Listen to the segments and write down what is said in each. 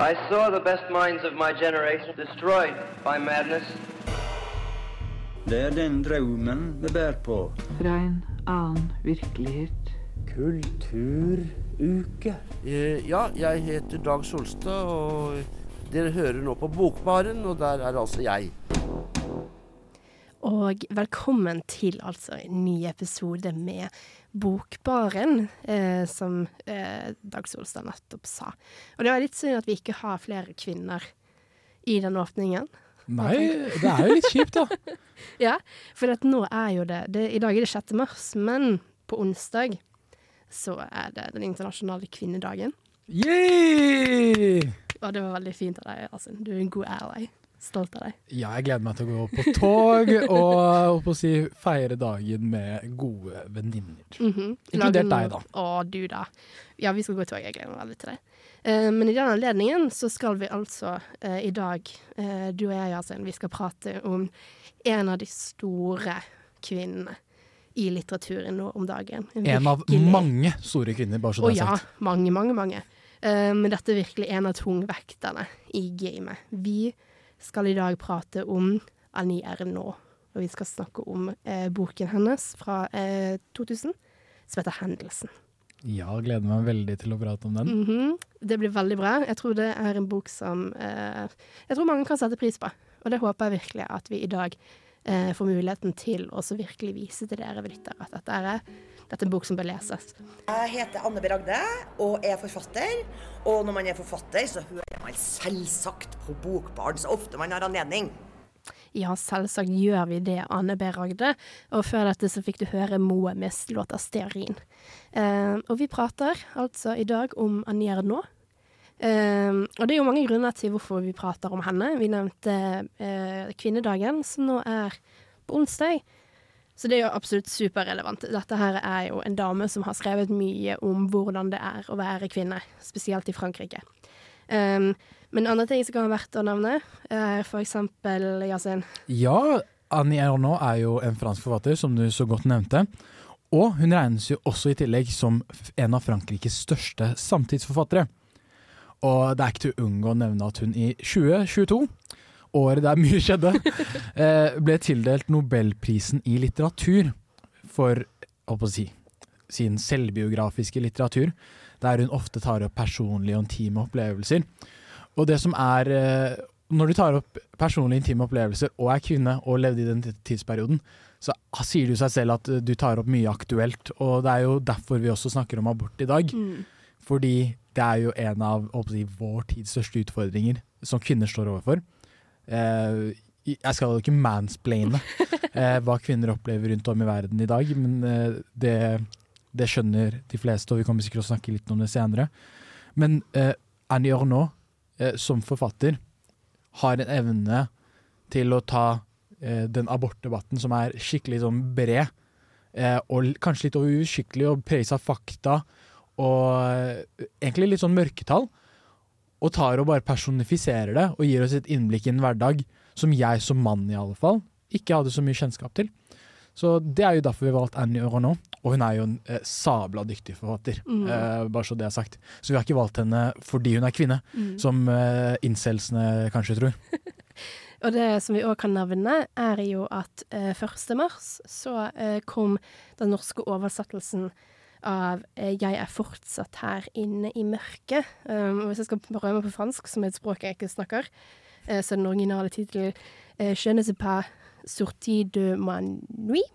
I saw the best minds of my generation destroyed by madness. Det er den drømmen vi bærer på. Fra en annen virkelighet. Kulturuke. Uh, Ja, jeg heter Dag Solstad, og dere hører nå på Bokbaren, og der er altså jeg. Og velkommen til altså en ny episode med Bokbaren, eh, som eh, Dag Solstad nettopp sa. Og det var litt synd at vi ikke har flere kvinner i den åpningen. Nei, det er jo litt kjipt, da. Ja, for nå er jo det, det I dag er det 6. mars, men på onsdag så er det den internasjonale kvinnedagen. Yay! Og det var veldig fint av deg, altså. Du er en god ally. Stolt av deg. Ja, jeg gleder meg til å gå på tog og å si, feire dagen med gode venninner. Inkludert Lage deg, da. Å, du da. Ja, vi skal gå i tog. Jeg gleder meg veldig til det. Uh, men i den anledningen så skal vi altså uh, i dag, uh, du og jeg, Yasin, vi skal prate om en av de store kvinnene i litteraturen nå om dagen. En av mange store kvinner, bare så Å det er ja, mange, mange, mange. Men dette er virkelig en av tungvekterne i gamet. Vi skal i dag prate om Annie nå, og vi skal snakke om eh, boken hennes fra eh, 2000, som heter 'Hendelsen'. Ja, gleder meg veldig til å prate om den. Mhm. Det blir veldig bra. Jeg tror det er en bok som eh, jeg tror mange kan sette pris på. Og det håper jeg virkelig at vi i dag eh, får muligheten til å virkelig vise til dere lyttere at dette er, dette er en bok som bør leses. Jeg heter Anne B. Ragde og er forfatter. Og når man er forfatter, så hører man selvsagt på Bokbarn så ofte man har anledning. Ja, selvsagt gjør vi det, Anne B. Ragde. Og før dette så fikk du høre Moe med låta 'Stearin'. Eh, og vi prater altså i dag om Annie Ernaux. Eh, og det er jo mange grunner til hvorfor vi prater om henne. Vi nevnte eh, kvinnedagen, som nå er på onsdag. Så det er jo absolutt superrelevant. Dette her er jo en dame som har skrevet mye om hvordan det er å være kvinne, spesielt i Frankrike. Um, men andre ting som kan være verdt å nevne, er for eksempel Yasin. Ja, Annie Ernaux er jo en fransk forfatter, som du så godt nevnte. Og hun regnes jo også i tillegg som en av Frankrikes største samtidsforfattere. Og det er ikke til å unngå å nevne at hun i 2022, året der mye skjedde, eh, ble tildelt Nobelprisen i litteratur for si, sin selvbiografiske litteratur, der hun ofte tar opp personlige og intime opplevelser. Og det som er eh, Når du tar opp personlige intime opplevelser og er kvinne og levde i den tidsperioden, så sier det seg selv at eh, du tar opp mye aktuelt. Og det er jo derfor vi også snakker om abort i dag. Fordi det er jo en av si, vår tids største utfordringer som kvinner står overfor. Eh, jeg skal jo ikke mansplaine eh, hva kvinner opplever rundt om i verden i dag, men eh, det, det skjønner de fleste, og vi kommer sikkert til å snakke litt om det senere. Men eh, Annie eh, som forfatter har en evne til å ta den abortdebatten som er skikkelig sånn bred, eh, og kanskje litt uskikkelig og preges av fakta, og egentlig litt sånn mørketall, og tar og bare personifiserer det, og gir oss et innblikk i en hverdag som jeg som mann i alle fall ikke hadde så mye kjennskap til. Så det er jo derfor vi har valgt Annie Ernaux, og hun er jo en eh, sabla dyktig forfatter, eh, bare så det er sagt. Så vi har ikke valgt henne fordi hun er kvinne, som eh, incelsene kanskje tror. Og det som vi òg kan nevne, er jo at eh, 1. mars så eh, kom den norske oversettelsen av eh, 'Jeg er fortsatt her inne i mørket'. Um, og hvis jeg skal prøve meg på fransk, som er et språk jeg ikke snakker, eh, så er den originale tittelen eh, 'Je ne sais pas sorti de ma nuit'.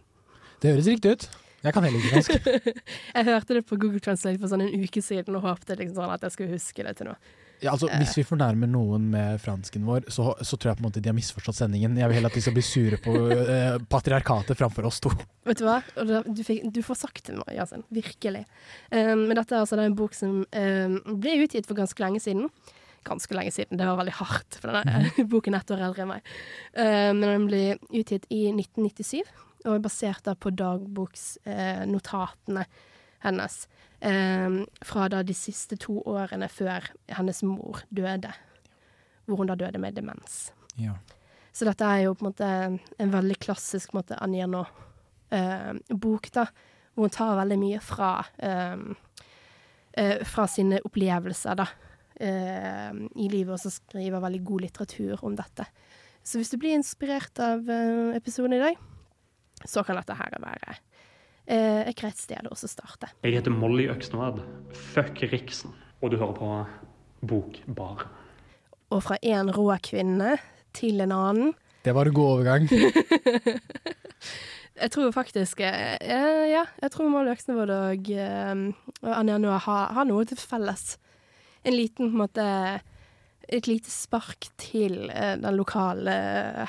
Det høres riktig ut. Jeg kan heller ikke fransk. Jeg hørte det på Google Translate for sånn en uke siden og håpte liksom sånn at jeg skulle huske det til nå. Ja, altså, hvis vi fornærmer noen med fransken vår, så, så tror jeg på en måte de har misforstått sendingen. Jeg vil heller at de skal bli sure på eh, patriarkatet framfor oss to. Vet du hva? Du, fikk, du får sagt det, Yasin. Virkelig. Um, men dette er altså en bok som um, ble utgitt for ganske lenge siden. Ganske lenge siden, det var veldig hardt, for denne boken er ett år eldre enn meg. Um, men den ble utgitt i 1997, og er basert på dagboksnotatene hennes. Um, fra da de siste to årene før hennes mor døde. Hvor hun da døde med demens. Ja. Så dette er jo på en måte en veldig klassisk på en måte, Annie Ernaux-bok, da. Hvor hun tar veldig mye fra, eh, fra sine opplevelser, da. eh, i livet, og så skriver veldig god litteratur om dette. Så hvis du blir inspirert av eh, episoden i dag, så kan dette her være eh, et greit sted å også starte. Jeg heter Molly Øksnevad. Fuck Riksen. Og du hører på Bokbar. Og fra én rå kvinne til en annen. Det var en god overgang. Jeg tror faktisk eh, Ja, jeg tror Molly Øksnevad og, eh, og Anja Noah har, har noe til felles. En liten, på en måte Et lite spark til eh, den lokale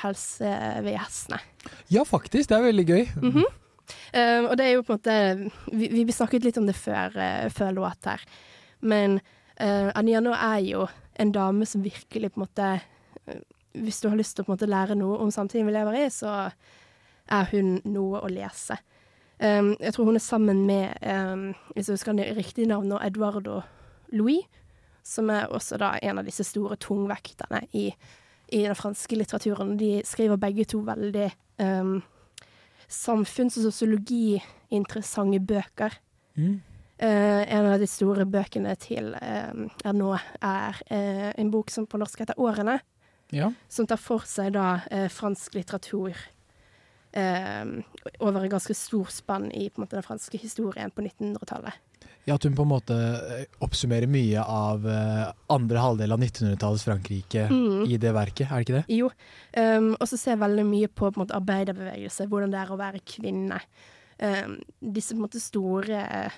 helsevesenet. Ja, faktisk. Det er veldig gøy. Eh, og det er jo på en måte Vi, vi snakket litt om det før, uh, før låt her. Men uh, Anja er jo en dame som virkelig på en måte uh, Hvis du har lyst til å på en måte lære noe om samtiden vi lever i, så er hun noe å lese. Um, jeg tror hun er sammen med, um, hvis jeg husker det riktige navn nå, Eduardo Louis, som er også da en av disse store tungvekterne i, i den franske litteraturen. De skriver begge to veldig um, samfunns- og sosiologi-interessante bøker. Mm. Uh, en av de store bøkene til uh, er nå er uh, en bok som på norsk heter 'Årene', Ja. som tar for seg da eh, fransk litteratur eh, over en ganske stor spann i måte, den franske historien på 1900-tallet. Ja, at hun på en måte eh, oppsummerer mye av eh, andre halvdel av 1900-tallets Frankrike Mm. i det verket, er det ikke det? Jo, um, og så ser jeg veldig mye på, på måte, arbeiderbevegelse, hvordan det er å være kvinne. Um, disse på en måte store eh,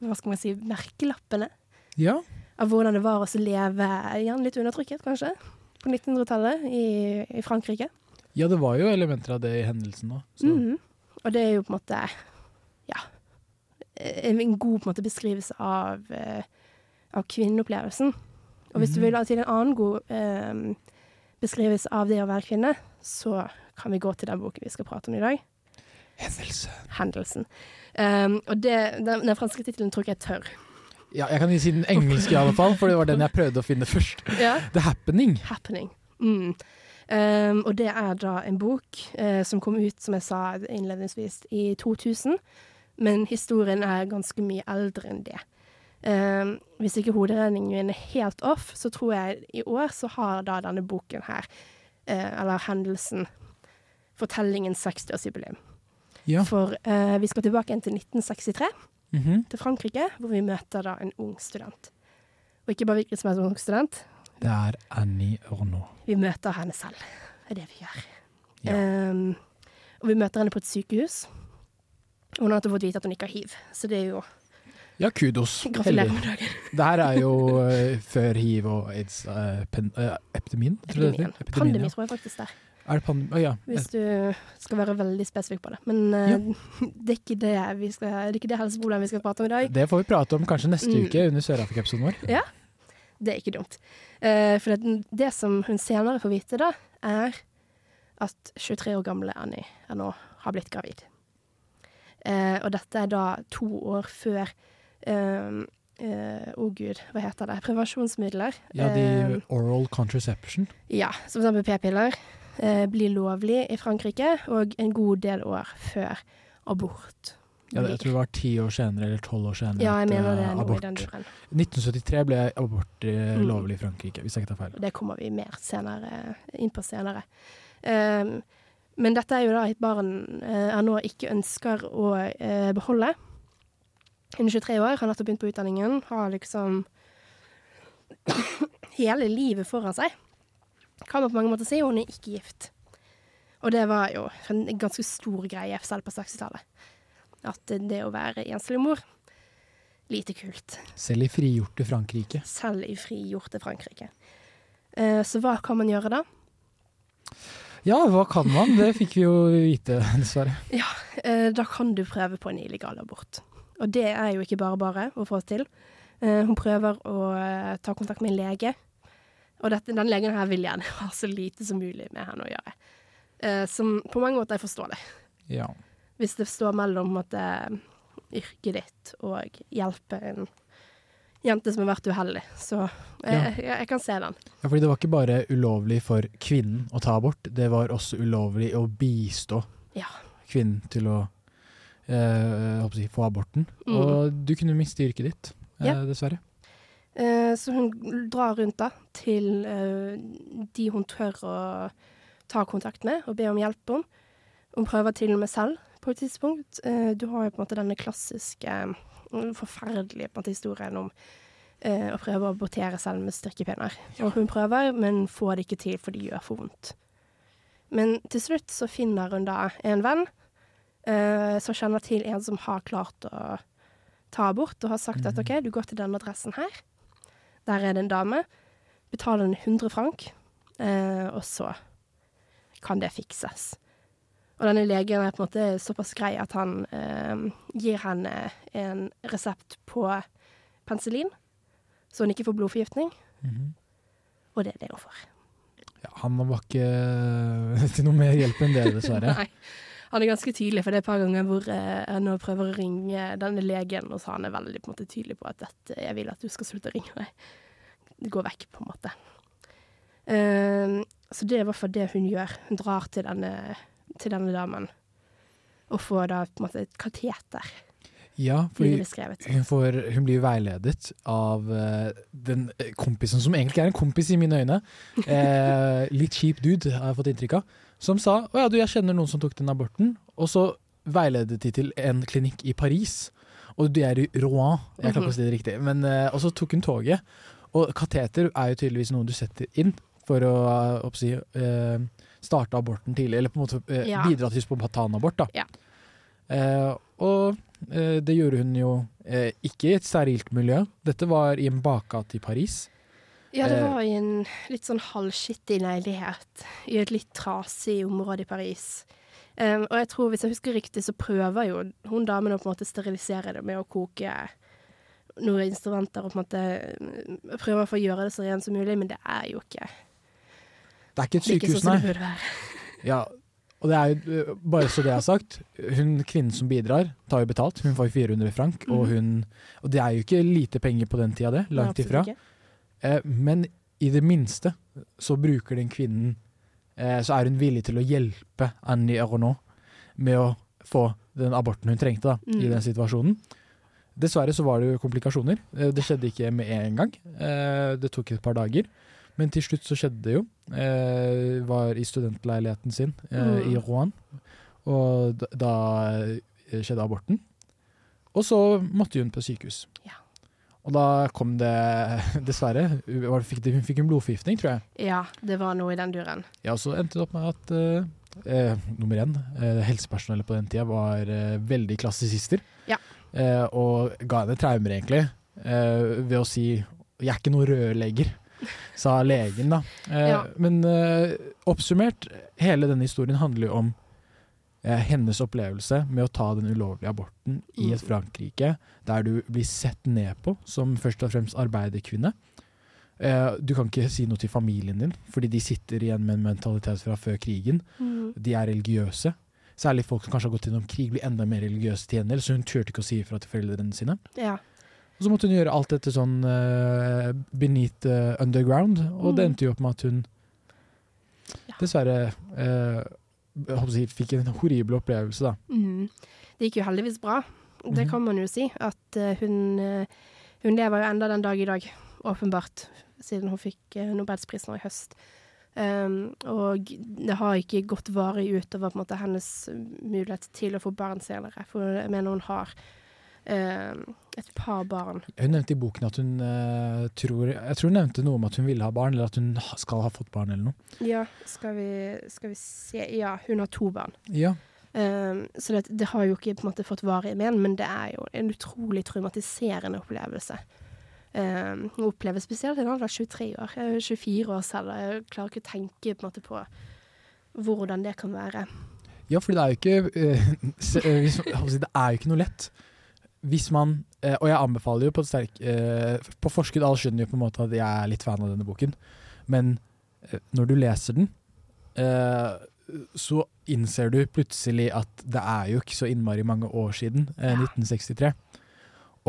hva skal man si, merkelappene Ja. av hvordan det var å leve igjen litt undertrykket, kanskje, på 1900-tallet i, i Frankrike. ja, det var jo elementer av det i hendelsen òg. Mm Mhm. Og det er jo på en måte en en god måte, beskrivelse av, eh, av kvinneopplevelsen. Og hvis du Mhm. vil ha til en annen god eh, beskrivelse av det å være kvinne, så kan vi gå til den boken vi skal prate om i dag. Hendelse. Hendelsen. Um, og det, den, den franske tittelen tror ikke jeg tør. Ja, jeg kan si den engelske i alle fall, for det var den jeg prøvde å finne først. Ja. The Happening. Happening. Mm. Um, og det er da en bok uh, som kom ut, som jeg sa innledningsvis, i 2000. Men historien er ganske mye eldre enn det. Um, hvis ikke hoderegningen min er helt off, så tror jeg i år så har da denne boken her, uh, eller hendelsen, fortellingen 60-årsjubileum. Ja. For uh, vi skal tilbake igjen til 1963, Mhm. til Frankrike, hvor vi møter da en ung student. Og ikke bare hvilken som helst ung student, Det er Annie Ernaux. vi møter henne selv. Det er det vi gjør. Ja. Um, og vi møter henne på et sykehus. Og hun har fått vite at hun ikke har hiv, så det er jo Ja, kudos. Gratulerer med dagen. Det her er jo uh, før hiv og aids eh, pen, eh, Epidemien. Pandemi, tror jeg faktisk det er. Er det pandemi? Oh, ja. Hvis du skal være veldig spesifikk på det. Men eh, det, er det, vi skal, det er ikke det helseproblemet vi skal prate om i dag. Det får vi prate om kanskje neste Mm. uke under Sør-Afrika-episoden vår. Ja, Det er ikke dumt. Uh, for det, det som hun senere får vite, da, er at 23 år gamle Annie nå har blitt gravid. Eh, og dette er da to år før eh, eh, oh gud, hva heter det? Prevensjonsmidler. Ja, de Eh, oral contraception. ja, som eksempel p-piller. Eh, blir lovlig i Frankrike, og en god del år før abort. Ja, jeg tror det var ti år senere eller tolv år senere Ja, jeg mener det eh, er i abort. den duren. 1973 ble abort eh, Mm. lovlig i Frankrike, hvis jeg ikke tar feil. Det kommer vi mer senere, inn på senere. Um, men dette er jo da et barn han er nå ikke ønsker å eh, beholde. Hun er 23 år, har nettopp begynt på utdanningen, har liksom hele livet foran seg. Kan man på mange måter si, hun er ikke gift. Og det var jo en ganske stor greie, selv på 60-tallet. At det å være enslig mor, lite kult Selv i frigjorte Frankrike. selv i frigjorte Frankrike. Eh, så hva kan man gjøre da? Ja, hva kan man? Det fikk vi jo vite, dessverre. Eh, da kan du prøve på en illegal abort. Og det er jo ikke bare bare å få til. Eh, hun prøver å eh, ta kontakt med en lege, og dette, den legen her vil gjerne ha så lite som mulig med henne å gjøre. Eh, som på mange måter jeg forstår det. Ja. Hvis det står mellom måte, yrket ditt og hjelpe en jente som har vært uheldig. Så jeg, jeg, jeg kan se den. ja, fordi det var ikke bare ulovlig for kvinnen å ta abort, det var også ulovlig å bistå Ja. kvinnen til å eh, jeg få aborten. Mm. Og du kunne miste yrket ditt, eh, Ja. dessverre. Eh, så hun drar rundt da til eh, de hun tør å ta kontakt med og be om hjelp om. Hun prøver til og med selv på et tidspunkt. Eh, du har jo på en måte denne klassiske, mm, forferdelige på en måte, historien om eh, å prøve å abortere selv med strikkepinner. Og hun prøver, men får det ikke til, for det gjør for vondt. Men til slutt så finner hun da en venn eh, som kjenner til en som har klart å ta abort, og har sagt at OK, du går til denne adressen her. Der er det en dame. Betaler den 100 frank, og så kan det fikses. Og denne legen er på en måte såpass grei at han eh, gir henne en resept på penicillin, så hun ikke får blodforgiftning. Mhm. Og det er det hun får. Ja, han var ikke til noe mer hjelp enn det, dessverre. Nei. Han er ganske tydelig, for det er et par ganger hvor eh, nå prøver å ringe denne legen, og så han er veldig på en måte, tydelig på at dette, jeg vil at du skal slutte å ringe meg. Gå vekk, på en måte. Eh, så det er i hvert fall det hun gjør. Hun drar til denne, til denne damen og får da på en måte et kateter. Ja, fordi beskrevet. hun, blir veiledet av uh, den eh, kompisen, som egentlig er en kompis i mine øyne. Eh, litt kjip dude, har jeg fått inntrykk av. Som sa å ja, du, jeg kjenner noen som tok den aborten. Og så veiledet de til en klinikk i Paris. Og de er i Rouen, jeg klarer ikke å si det riktig. Men, uh, og så tok hun toget. Og kateter er jo tydeligvis noe du setter inn for å, eh, oppsi, eh, starte aborten tidlig, eller på en måte eh, Ja. bidra til spontanabort. da. Ja. Eh, og eh, det gjorde hun jo eh, ikke i et sterilt miljø. Dette var i en bakgate i Paris. Ja, det Eh, var i en litt sånn halvskittig leilighet i et litt trasig område i Paris. Um, og jeg tror, hvis jeg husker riktig, så prøver jo hun damen å på en måte sterilisere det med å koke noen instrumenter og på en måte prøver å få gjøre det så rent som mulig, men det er jo ikke, Det er ikke et ikke sykehus, sånn som nei. det burde være. Ja, og det er jo, øh, bare så det er sagt, hun kvinnen som bidrar, tar jo betalt. Hun får jo 400 frank, og, Mhm. hun, og det er jo ikke lite penger på den tida, det. Langt ifra. Eh, men i det minste så bruker den kvinnen eh, Så er hun villig til å hjelpe Annie Aronot med å få den aborten hun trengte da, i Mm. den situasjonen. Dessverre så var det jo komplikasjoner. Eh, det skjedde ikke med en gang. Eh, det tok et par dager. Men til slutt så skjedde det jo. Eh, var i studentleiligheten sin eh, Mm. i Rouen. Og da, da eh, skjedde aborten. Og så måtte hun på sykehus. Ja. Og da kom det dessverre Hun fikk Hun fikk en blodforgiftning, tror jeg. Ja, det var noe i den duren. Ja, og så endte det opp med at eh, eh, nummer én, eh, helsepersonellet på den tida var veldig klassisister. Ja. Eh, og ga henne traumer, egentlig, eh, ved å si 'jeg er ikke noen rørlegger', sa legen, da. Eh, Ja. Men eh, oppsummert, hele denne historien handler jo om eh, hennes opplevelse med å ta den ulovlige aborten i et Mm. Frankrike der du blir sett ned på som først og fremst arbeiderkvinne. Eh, du kan ikke si noe til familien din, fordi de sitter igjen med en mentalitet fra før krigen. Mm. De er religiøse. Særlig folk som kanskje har gått gjennom krig, blir enda mer religiøse til gjengjeld, så hun turte ikke å si ifra til foreldrene sine. Ja. Og så måtte hun gjøre alt dette sånn uh, beneath uh, underground, og det Mm. endte jo opp med at hun dessverre uh, jeg fikk en horribel opplevelse, da. Mm. Det gikk jo heldigvis bra. Det Mhm. kan man jo si. At eh, hun, hun lever jo enda den dag i dag, åpenbart, siden hun fikk Nobelsprisen i høst. Um, og det har ikke gått varig utover på en måte, hennes mulighet til å få barn senere. For jeg mener hun har et par barn. Hun nevnte i boken at hun uh, tror Jeg tror hun nevnte noe om at hun ville ha barn, eller at hun skal ha fått barn, eller noe. Ja, skal vi, skal vi se Ja, hun har to barn. Ja. Um, så det, det har jo ikke på en måte fått varige men, men det er jo en utrolig traumatiserende opplevelse. Um, opplever oppleve spesielt en alder av 23 år. Jeg er 24 år selv, og jeg klarer ikke å tenke på, måte, på hvordan det kan være. Ja, for det er jo ikke eh, eh, si, Det er jo ikke noe lett. Hvis man eh, Og jeg anbefaler jo på sterk eh, På forskudd, alle skjønner jo på en måte at jeg er litt fan av denne boken, men eh, når du leser den, så innser du plutselig at det er jo ikke så innmari mange år siden, eh, 1963.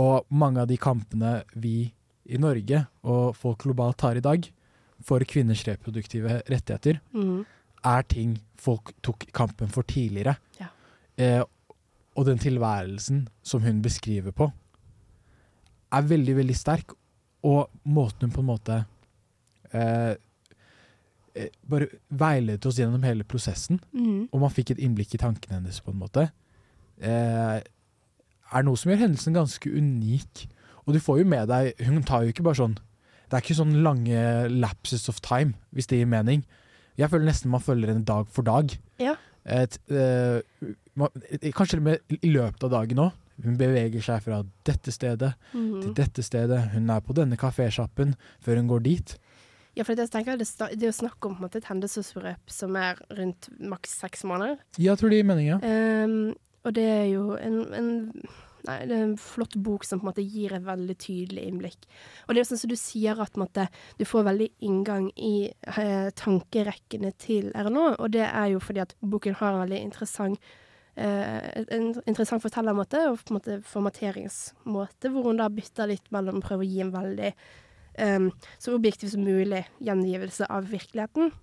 Og mange av de kampene vi i Norge og folk globalt tar i dag for kvinners reproduktive rettigheter, Mm. er ting folk tok kampen for tidligere. Ja. Eh, og den tilværelsen som hun beskriver på, er veldig, veldig sterk. og måten hun på en måte eh, eh, bare veiledet oss gjennom hele prosessen, Mm. og man fikk et innblikk i tankene hennes på en måte, eh, er noe som gjør hendelsen ganske unik. Og du får jo med deg Hun tar jo ikke bare sånn Det er ikke sånn lange lapses of time, hvis det gir mening. Jeg føler nesten man følger henne dag for dag. Ja. Et, eh, kanskje med, i løpet av dagen òg. Hun beveger seg fra dette stedet Mhm. til dette stedet. Hun er på denne kafésjappen før hun går dit. Ja, for jeg tenker det, det er jo snakk om måte, et hendelsesforløp som er rundt maks seks måneder. Ja, jeg tror det gir mening, ja. Ehm, og det er jo en, en Nei, det er en flott bok som på en måte gir et veldig tydelig innblikk. Og det er jo sånn som du sier, at måte, du får veldig inngang i eh, tankerekkene til RNO og det er jo fordi at boken har en veldig interessant en interessant fortellermåte og på en måte formateringsmåte, hvor hun da bytter litt mellom å prøve å gi en veldig um, så objektiv som mulig gjengivelse av virkeligheten,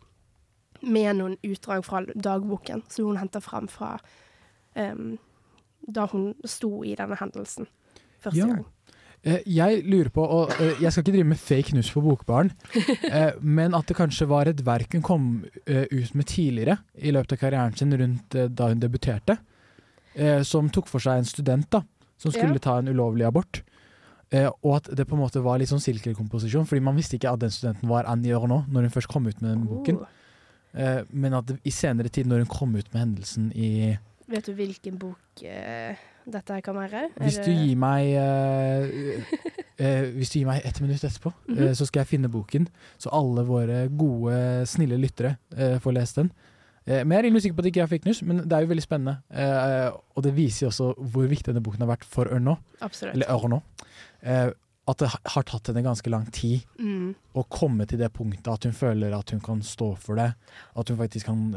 med noen utdrag fra dagboken som hun henter fram fra um, da hun sto i denne hendelsen første Ja. gang. Eh, Jeg lurer på, og eh, jeg skal ikke drive med fake news på Bokbaren, eh, men at det kanskje var et verk hun kom ut med tidligere i løpet av karrieren sin, rundt da hun debuterte, som tok for seg en student da, som skulle Ja. ta en ulovlig abort. Og at det på en måte var litt sånn silkekomposisjon, fordi man visste ikke at den studenten var Annie Ernaux når hun først kom ut med den boken. Oh. Men at i senere tid, når hun kom ut med hendelsen i Vet du hvilken bok dette kan være? Hvis du gir meg uh, Hvis du gir meg ett minutt etterpå, mm -hmm. uh, så skal jeg finne boken, så alle våre gode, snille lyttere får lest den. Men jeg er rimelig sikker på at ikke jeg fikk news, men det er jo veldig spennende. Og det viser jo også hvor viktig denne boken har vært for Ørnå. Eller Ørnå. At det har tatt henne ganske lang tid Mm. å komme til det punktet at hun føler at hun kan stå for det. At hun faktisk kan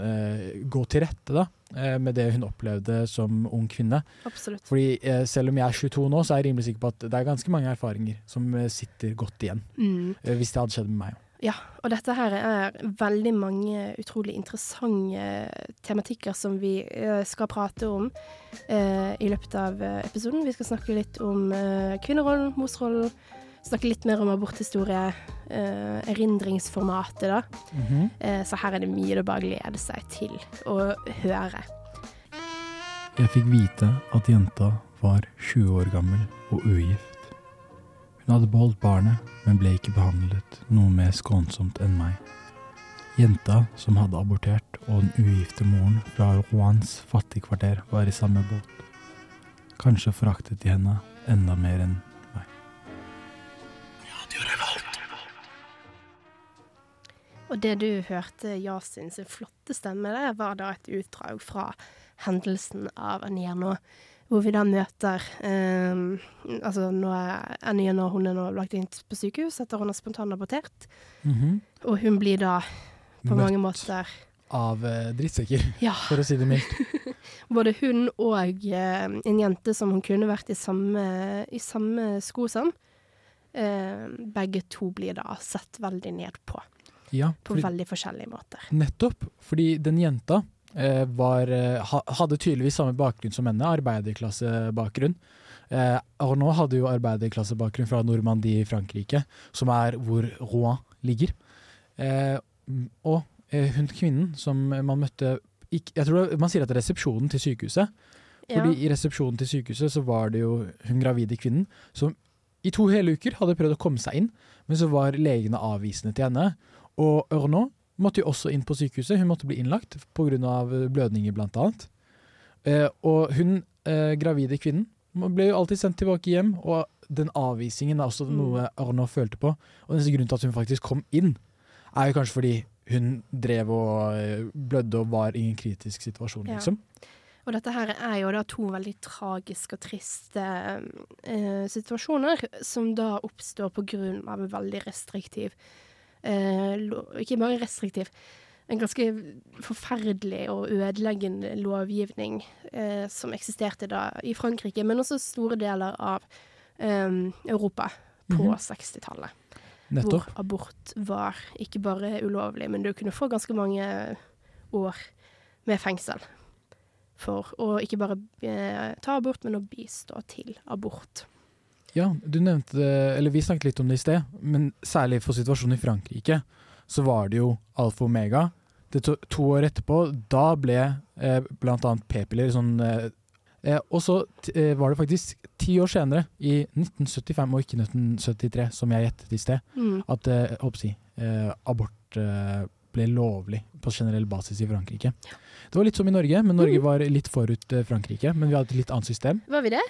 gå til rette da, med det hun opplevde som ung kvinne. Absolutt. Fordi eh, selv om jeg er 22 nå, så er jeg rimelig sikker på at det er ganske mange erfaringer som eh, sitter godt igjen. Mm. Eh, hvis det hadde skjedd med meg. Ja, og dette her er veldig mange utrolig interessante tematikker som vi eh, skal prate om eh, i løpet av eh, episoden. Vi skal snakke litt om eh, kvinnerollen, morsrollen, snakke litt mer om aborthistorie, eh, erindringsformatet, da. Eh, så her er det mye det bare gleder seg til å høre. Jeg fikk vite at jenta var 20 år gammel og ugift. Hun hadde beholdt barnet, men ble ikke behandlet noe mer skånsomt enn meg. Jenta som hadde abortert, og den ugifte moren fra Roans fattigkvarter var i samme båt. Kanskje foraktet de henne enda mer enn Og det du hørte Yasin sin flotte stemme der, var da et utdrag fra hendelsen av Anierno, hvor vi da møter eh, Altså nå er Anierno hun er nå lagt inn på sykehus etter hun har spontanabortert, og hun blir da på mange måter Av eh, drittsekker, Ja. for å si det mildt. Både hun og eh, en jente som hun kunne vært i samme, i samme sko som, eh, begge to blir da sett veldig ned på. Ja, På fordi- veldig forskjellige måter. Nettopp, fordi den jenta eh, var, eh, hadde tydeligvis samme bakgrunn som henne, arbeiderklassebakgrunn. Eh, Arnaud hadde jo arbeiderklassebakgrunn fra Normandie i Frankrike, som er hvor Rouen ligger. Eh, og eh, hun kvinnen som man møtte Jeg tror man sier at det er resepsjonen til sykehuset. Fordi i resepsjonen til sykehuset så var det jo hun gravide kvinnen som i to hele uker hadde prøvd å komme seg inn, men så var legene avvisende til henne. Og Ørna måtte jo også inn på sykehuset. Hun måtte bli innlagt pga. blødninger, blant annet. Eh, og hun eh, gravide kvinnen ble jo alltid sendt tilbake hjem, og den avvisningen er også Mm. noe Ørna følte på. Og den grunnen til at hun faktisk kom inn, er jo kanskje fordi hun drev og eh, blødde og var i en kritisk situasjon, Ja. liksom. Og dette her er jo da to veldig tragiske og triste eh, situasjoner, som da oppstår av en veldig restriktiv eh, Ikke bare restriktiv, en ganske forferdelig og ødeleggende lovgivning eh, som eksisterte da i Frankrike, men også store deler av eh, Europa på Mhm. 60-tallet. Hvor abort var ikke bare ulovlig, men du kunne få ganske mange år med fengsel. For å ikke bare eh, ta abort, men å bistå til abort. Ja, du nevnte det, eller vi snakket litt om det i sted, men særlig for situasjonen i Frankrike, så var det jo alfa og omega. Det to, to år etterpå, da ble eh, annet p-piller sånn eh, eh, Og så eh, var det faktisk ti år senere, i 1975 og ikke 1973, som jeg gjettet i sted, Mm. at eh, håper si, eh, abort eh, ble lovlig på generell basis i Frankrike. Det var litt som i Norge, men Norge var litt forut eh, Frankrike. Men vi hadde et litt annet system. Var vi det?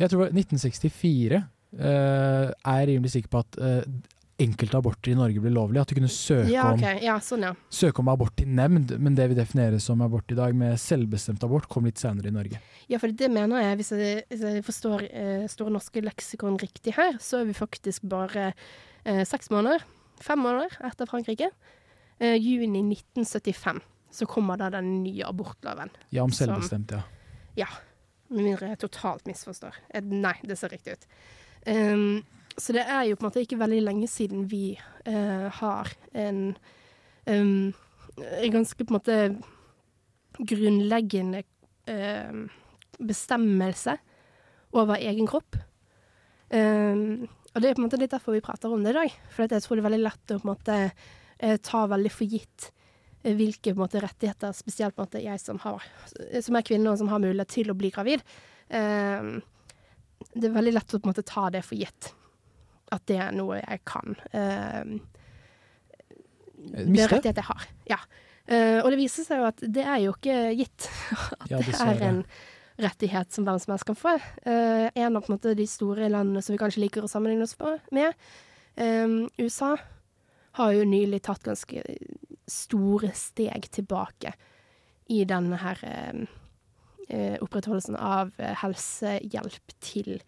Jeg tror 1964 uh, er rimelig sikker på at uh, enkelte aborter i Norge ble lovlig. At du kunne søke, Ja, om, ok. Ja, sånn, ja. søke om abort til nemnd, men det vi definerer som abort i dag, med selvbestemt abort, kom litt senere i Norge. Ja, for det mener jeg, hvis jeg, hvis jeg forstår eh, Store norske leksikon riktig her, så er vi faktisk bare eh, seks måneder, fem måneder etter Frankrike. Eh, juni 1975 så kommer da den nye abortloven. Ja, om selvbestemt, ja. Ja. Med mindre jeg totalt misforstår. Eh, nei, det ser riktig ut. Um, så det er jo på en måte ikke veldig lenge siden vi uh, har en, um, en ganske på en måte grunnleggende ehm, bestemmelse over egen kropp. Um, og det er på en måte litt derfor vi prater om det i dag. For jeg tror det er veldig lett å på en måte eh, ta veldig for gitt eh, hvilke måte, rettigheter, spesielt måte jeg som, har, som er kvinne og som har mulighet til å bli gravid. Eh, det er veldig lett å måte ta det for gitt. At det er noe jeg kan. Eh, det er rettighet jeg har. Ja. Eh, og det viser seg jo at det er jo ikke gitt at Ja, det er en rettighet som hvem som helst kan få. Eh, en av måte, de store landene som vi kanskje liker å sammenligne oss med, eh, USA, har jo nylig tatt ganske store steg tilbake i denne her eh, eh, opprettholdelsen av eh, helsehjelp til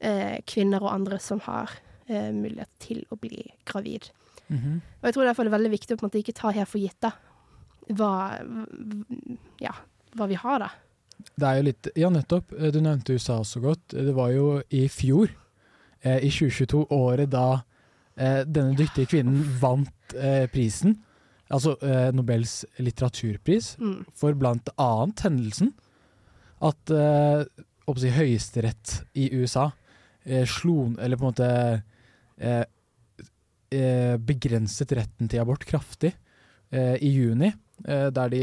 eh, kvinner og andre som har eh, mulighet til å bli gravid. Mhm. Og jeg tror derfor det er veldig viktig å på en måte ikke ta her for gitt da, hva, ja, hva vi har da. Det er jo litt Ja, nettopp. Du nevnte USA så godt. Det var jo i fjor, eh, i 2022, året da denne dyktige kvinnen vant eh, prisen. Altså eh, Nobels litteraturpris, Mm. for blant annet hendelsen at eh, si, Høyesterett i USA eh, slo Eller på en måte eh, eh, begrenset retten til abort kraftig eh, i juni, eh, der de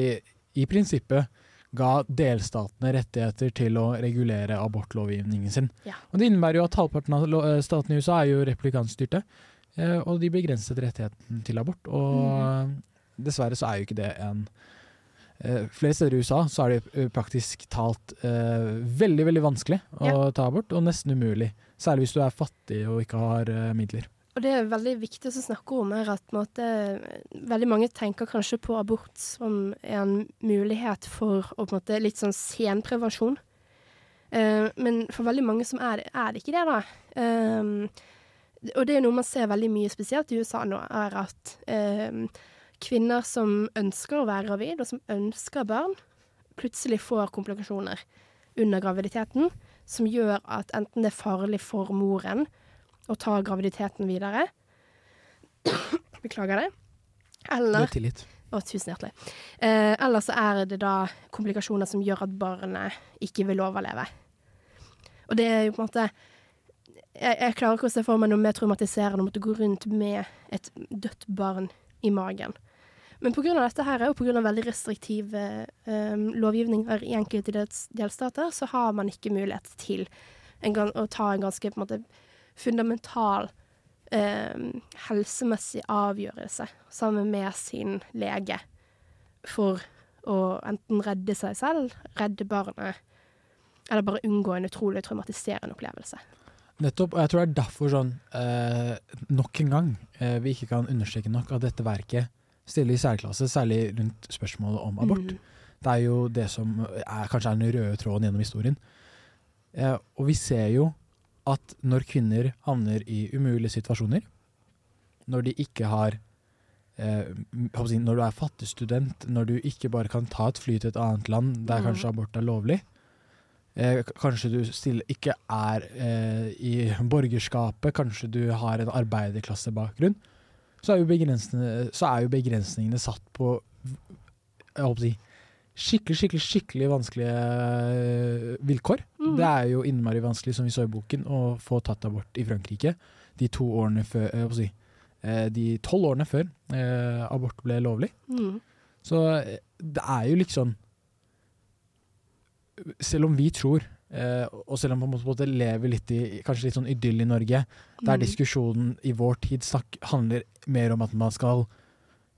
i prinsippet ga delstatene rettigheter til å regulere abortlovgivningen sin. Ja. Og Det innebærer jo at halvparten av eh, statene i USA er jo republikanskstyrte, eh, og de begrenset rettigheten til abort. Og dessverre så er jo ikke det en eh, Flere steder i USA så er det eh, praktisk talt eh, veldig, veldig vanskelig å Ja. ta abort, og nesten umulig. Særlig hvis du er fattig og ikke har eh, midler. Og det er veldig viktig å snakke om her at måte, veldig mange tenker kanskje på abort som en mulighet for å på en måte litt sånn senprevensjon. Uh, men for veldig mange som er er det ikke det, da. Um, og det er noe man ser veldig mye, spesielt i USA nå, er at eh, kvinner som ønsker å være gravid, og som ønsker barn, plutselig får komplikasjoner under graviditeten som gjør at enten det er farlig for moren å ta graviditeten videre Beklager det. Eller tillit. Å, tusen hjertelig. Eh, eller så er det da komplikasjoner som gjør at barnet ikke vil overleve. Og det er jo på en måte Jeg, jeg klarer ikke å se for meg noe mer traumatiserende å måtte gå rundt med et dødt barn i magen. Men pga. dette her, og pga. veldig restriktive um, lovgivninger i enkelte delstater, så har man ikke mulighet til en, å ta en ganske en måte, fundamental um, helsemessig avgjørelse sammen med sin lege for å enten redde seg selv, redde barnet, eller bare unngå en utrolig traumatiserende opplevelse. Nettopp, og jeg tror det er derfor sånn eh, nok en gang eh, vi ikke kan understreke nok at dette verket stiller i særklasse, særlig rundt spørsmålet om abort. Mm. Det er jo det som er, kanskje er den røde tråden gjennom historien. Eh, og vi ser jo at når kvinner havner i umulige situasjoner, når de ikke har eh, Når du er fattig student, når du ikke bare kan ta et fly til et annet land der Mhm. kanskje abort er lovlig, eh, kanskje du still, ikke er eh, i borgerskapet, kanskje du har en arbeiderklassebakgrunn, så er jo begrensningene, så er jo begrensningene satt på jeg håper å si, skikkelig, skikkelig skikkelig vanskelige eh, vilkår. Mm. Det er jo innmari vanskelig, som vi så i boken, å få tatt abort i Frankrike de to årene før eh, si, eh, De tolv årene før eh, abort ble lovlig. Mm. Så det er jo liksom Selv om vi tror, eh, og selv om man på en måte lever litt i kanskje litt sånn idyll i Norge, der Mm. diskusjonen i vår tid snak, handler mer om at man skal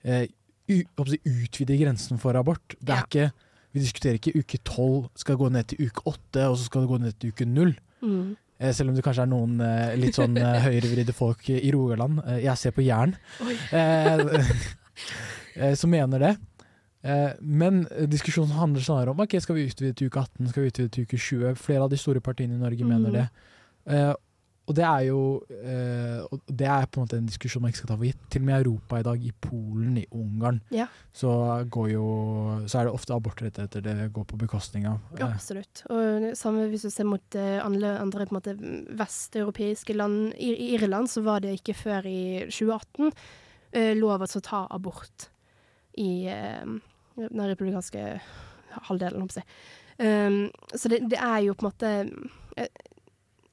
eh, u, hva skal jeg si, utvide grensen for abort. Det er Ja. ikke, vi diskuterer ikke uke tolv skal gå ned til uke åtte, og så skal det gå ned til uke null. Mm. Eh, selv om det kanskje er noen litt sånn eh, høyrevridde folk i Rogaland. Jeg ser på Jæren. Eh, eh, som mener det. Eh, men diskusjonen handler snarere om ok, skal vi utvide til uke 18, skal vi utvide til uke 20. Flere av de store partiene i Norge mener Mhm. det. Eh, og det er jo eh, og det er på en måte en diskusjon man ikke skal ta for gitt. Til og med i Europa i dag, i Polen, i Ungarn, Ja. så, går jo, så er det ofte abortrettigheter det går på bekostning av. Eh, Absolutt. Og samme hvis du ser mot andre, andre på en måte, vesteuropeiske land. I, Irland så var det ikke før i 2018 eh, lov å ta abort i den republikanske halvdelen, holdt jeg på å si. Um, så det, det er jo på en måte jeg,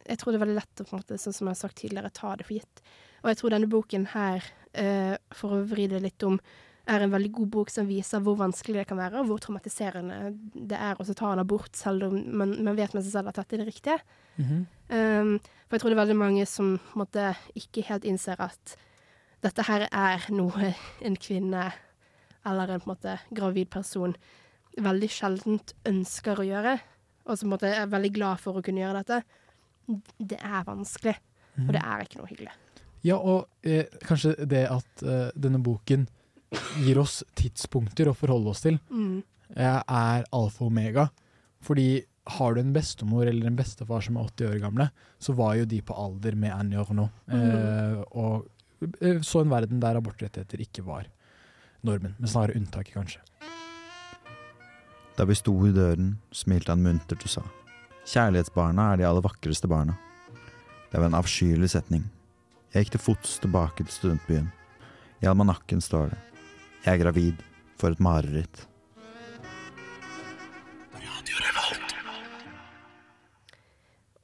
jeg tror det er veldig lett å på en måte, sånn som jeg har sagt tidligere, ta det for gitt. Og jeg tror denne boken her, uh, for å vri det litt om, er en veldig god bok som viser hvor vanskelig det kan være, og hvor traumatiserende det er å ta en abort, selv om man, man vet med seg selv at dette er det riktige. mhm. Um, for jeg tror det er veldig mange som måte, ikke helt innser at dette her er noe en kvinne eller en på en måte, gravid person veldig sjeldent ønsker å gjøre, og som måte, er veldig glad for å kunne gjøre dette. Det er vanskelig, og det er ikke noe hyggelig. Ja, og eh, kanskje det at eh, denne boken gir oss tidspunkter å forholde oss til, Mm. eh, er alfa og omega. Fordi har du en bestemor eller en bestefar som er 80 år gamle, så var jo de på alder med Annie Ernaux. Eh, og eh, så en verden der abortrettigheter ikke var normen, men snarere unntaket, kanskje. Da vi sto i døren, smilte han muntert og sa Kjærlighetsbarna er de aller vakreste barna. Det var en avskyelig setning. Jeg gikk til fots tilbake til studentbyen. I almanakken står det Jeg er gravid. For et mareritt.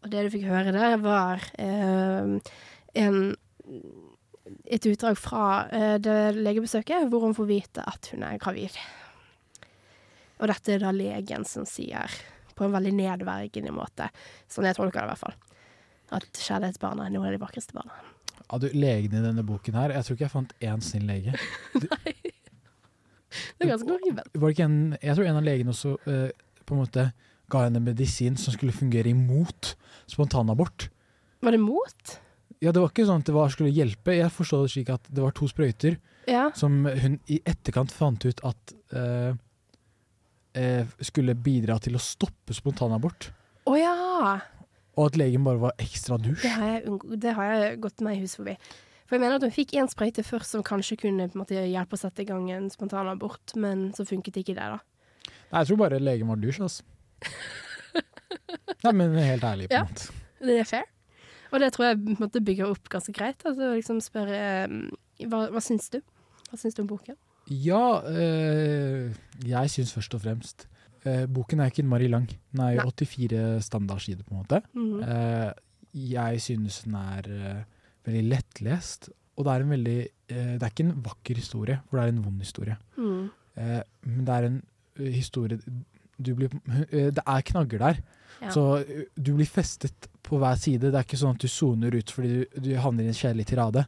Og det du fikk høre der, var eh, en, et utdrag fra eh, det legebesøket hvor hun får vite at hun er gravid. Og dette er da legen som sier, på en veldig nedverdigende måte, sånn jeg tolker det i hvert fall, at kjærlighetsbarna er noen av de vakreste barna. Ja, du, Legene i denne boken her, jeg tror ikke jeg fant én snill lege. Nei. Det er ganske horribelt. Var det ikke en, jeg tror en av legene også uh, på en måte ga henne medisin som skulle fungere imot spontanabort. Var det mot? Ja, det var ikke sånn at det var, skulle hjelpe. Jeg forstår det slik at det var to sprøyter Ja. som hun i etterkant fant ut at eh, eh, skulle bidra til å stoppe spontanabort. Å ja! Og at legen bare var ekstra dusj. Det har, jeg, det har jeg gått meg hus forbi. For jeg mener at hun fikk én sprøyte først som kanskje kunne måte, hjelpe å sette i gang en spontanabort, men så funket ikke det, da. Nei, jeg tror bare legen var dusj, altså. Nei, men helt ærlig, på en Ja. måte. Det er fair. Og det tror jeg måtte bygge opp ganske greit. Altså liksom spørre eh, hva, hva syns du? Hva syns du om boken? Ja, øh, jeg syns først og fremst øh, Boken er ikke innmari lang. Den er jo Nei. 84 standardsider, på en måte. Mhm. Eh, jeg synes den er veldig lettlest, og det er en veldig Det er ikke en vakker historie, for det er en vond historie. Mm. Men det er en historie blir, eh, Det er knagger der, Ja. så eh, du blir festet på hver side. Det er ikke sånn at du soner ut fordi du, du havner i en kjedelig tirade.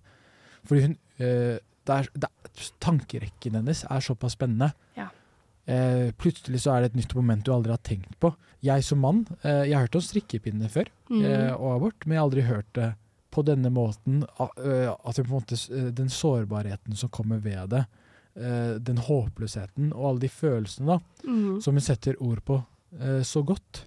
Fordi hun eh, det er, det er, Tankerekken hennes er såpass spennende. Ja. Eh, plutselig så er det et nytt moment du aldri har tenkt på. Jeg som mann, eh, jeg har hørt om strikkepinner før, mm. eh, og abort, men jeg har aldri hørt det på denne måten. At, At på måte, den sårbarheten som kommer ved det, eh, den håpløsheten og alle de følelsene da, mm. som hun setter ord på eh, så godt.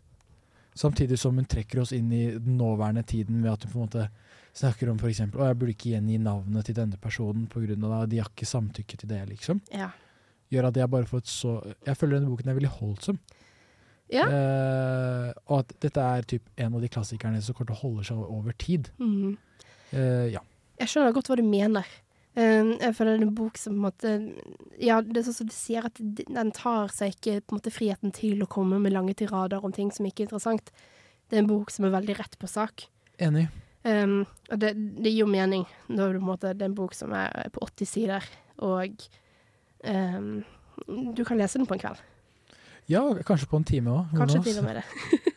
Samtidig som hun trekker oss inn i den nåværende tiden ved at hun på en måte snakker om f.eks. Å, jeg burde ikke gjengi navnet til denne personen pga. at de har ikke samtykke til det, liksom. Ja. Gjør at jeg bare får et så Jeg føler denne boken er veldig holdsom. Ja. Eh, og at dette er typ en av de klassikerne som kommer til å holde seg over tid. Mm. Eh, ja. Jeg skjønner godt hva du mener. Um, jeg føler det er en bok som på en måte Ja, det er sånn som du sier, at den tar seg ikke på en måte friheten til å komme med lange tirader om ting som ikke er interessant. Det er en bok som er veldig rett på sak. Enig. Um, og det, det gir jo mening når du, på en måte, det er en bok som er på 80 sider, og um, du kan lese den på en kveld. Ja, kanskje på en time òg. Kanskje til og med det.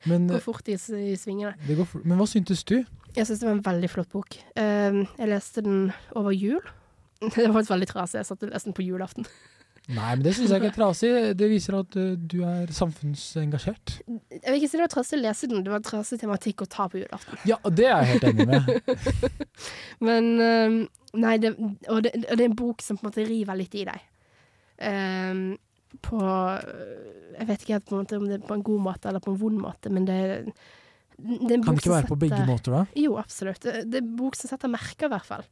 Men, Går fort i, i svingene. det men hva syntes du? Jeg syns det var en veldig flott bok. Um, jeg leste den over jul. Det var faktisk veldig trasig. Jeg satt og leste den på julaften. Nei, men det syns jeg ikke er trasig. Det viser at uh, du er samfunnsengasjert. Jeg vil ikke si det var trasig å lese den, det var trasig tematikk å ta på julaften. Ja, det er jeg helt enig med. Men um, Nei, det, og, det, og det er en bok som på en måte river litt i deg. Um, på Jeg vet ikke helt på en måte om det er på en god måte eller på en vond måte, men det er en Kan det ikke være på begge måter, da? Jo, absolutt. Det, det er en bok som setter merker, i hvert fall.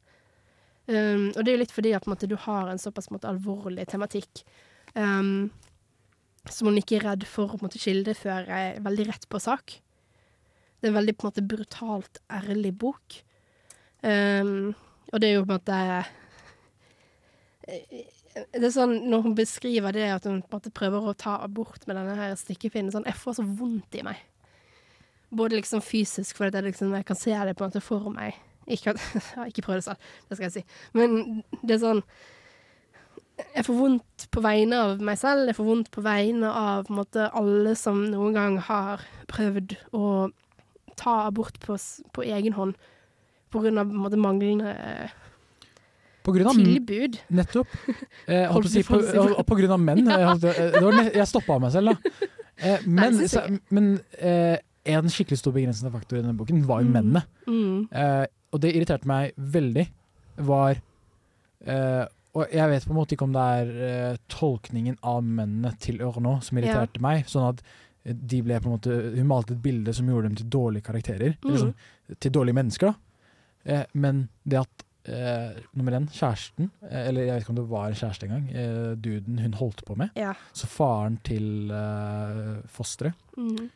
Um, og det er jo litt fordi at måte, du har en såpass måte, alvorlig tematikk um, som hun ikke er redd for å måte, kildeføre veldig rett på sak. Det er en veldig på en måte, brutalt ærlig bok. Um, og det er jo på en måte det er sånn, Når hun beskriver det at hun prøver å ta abort med denne her stikkepinnen sånn, Jeg får så vondt i meg. Både liksom fysisk, for at jeg, liksom, jeg kan se det på en måte for meg. Ikke at Jeg har ikke prøvd det selv, det skal jeg si. Men det er sånn Jeg får vondt på vegne av meg selv. Jeg får vondt på vegne av på måte, alle som noen gang har prøvd å ta abort på, på egen hånd på grunn av på måte, manglende eh, På grunn av tilbud. Nettopp. Eh, si på, og på grunn av menn. Jeg, eh, jeg stoppa meg selv, da. Eh, men Nei, så, men eh, en skikkelig stor begrensende faktor i denne boken var jo Mm. mennene. Mm. Eh, og det irriterte meg veldig. Var eh, Og jeg vet på en måte ikke om det er eh, tolkningen av mennene til Ørno som irriterte meg. Sånn at de ble på en måte Hun malte et bilde som gjorde dem til dårlige karakterer. Eller Mm. sånn, til dårlige mennesker, da. Eh, men det at eh, nummer én, kjæresten, eh, eller jeg vet ikke om det var en kjæreste engang, eh, duden hun holdt på med, Ja. så faren til eh, fosteret, Mm.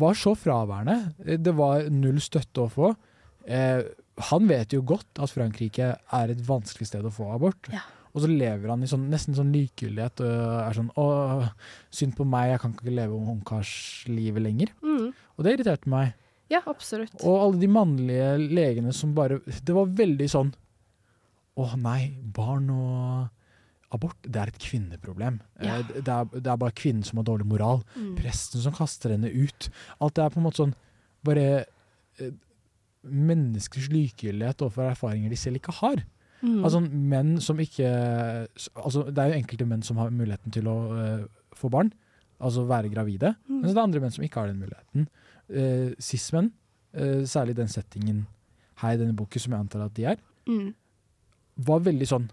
Var så fraværende. Eh, Det var null støtte å få. Eh, han vet jo godt at Frankrike er et vanskelig sted å få abort. Ja. Og så lever han i sånn, nesten sånn likegyldighet og er sånn Å, synd på meg, jeg kan ikke leve ungkarslivet lenger. Mm. Og det irriterte meg. Ja, absolutt. Og alle de mannlige legene som bare Det var veldig sånn Å nei, barn og abort, det er et kvinneproblem. Ja. Eh, Det, er, det er bare kvinnen som har dårlig moral. Mm. Presten som kaster henne ut. Alt det er på en måte sånn bare eh, menneskers likegyldighet overfor erfaringer de selv ikke har. Mm. Altså menn som ikke altså Det er jo enkelte menn som har muligheten til å eh, få barn, altså være gravide. Mm. Men så er det andre menn som ikke har den muligheten. Uh, Cis-menn, eh, særlig den settingen her i denne boken, som jeg antar at de er, Mm. var veldig sånn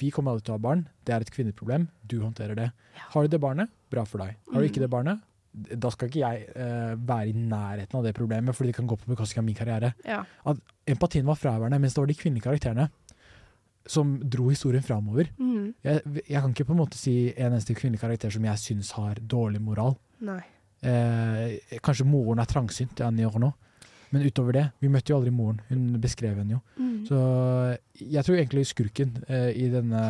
vi kommer aldri til å ha barn, det er et kvinneproblem, du håndterer det. Har du det barnet, bra for deg. Har du ikke Mm. det barnet, da skal ikke jeg uh, være i nærheten av det problemet, fordi det kan gå på bekostning av min karriere. Ja. At empatien var fraværende, mens det var de kvinnelige karakterene som dro historien framover. Mm. Jeg, jeg kan ikke på en måte si en eneste kvinnelig karakter som jeg syns har dårlig moral. Nei. Eh, kanskje moren er trangsynt, Annie nå. Men utover det, vi møtte jo aldri moren. Hun beskrev henne jo. Mm. Så jeg tror egentlig skurken eh, i denne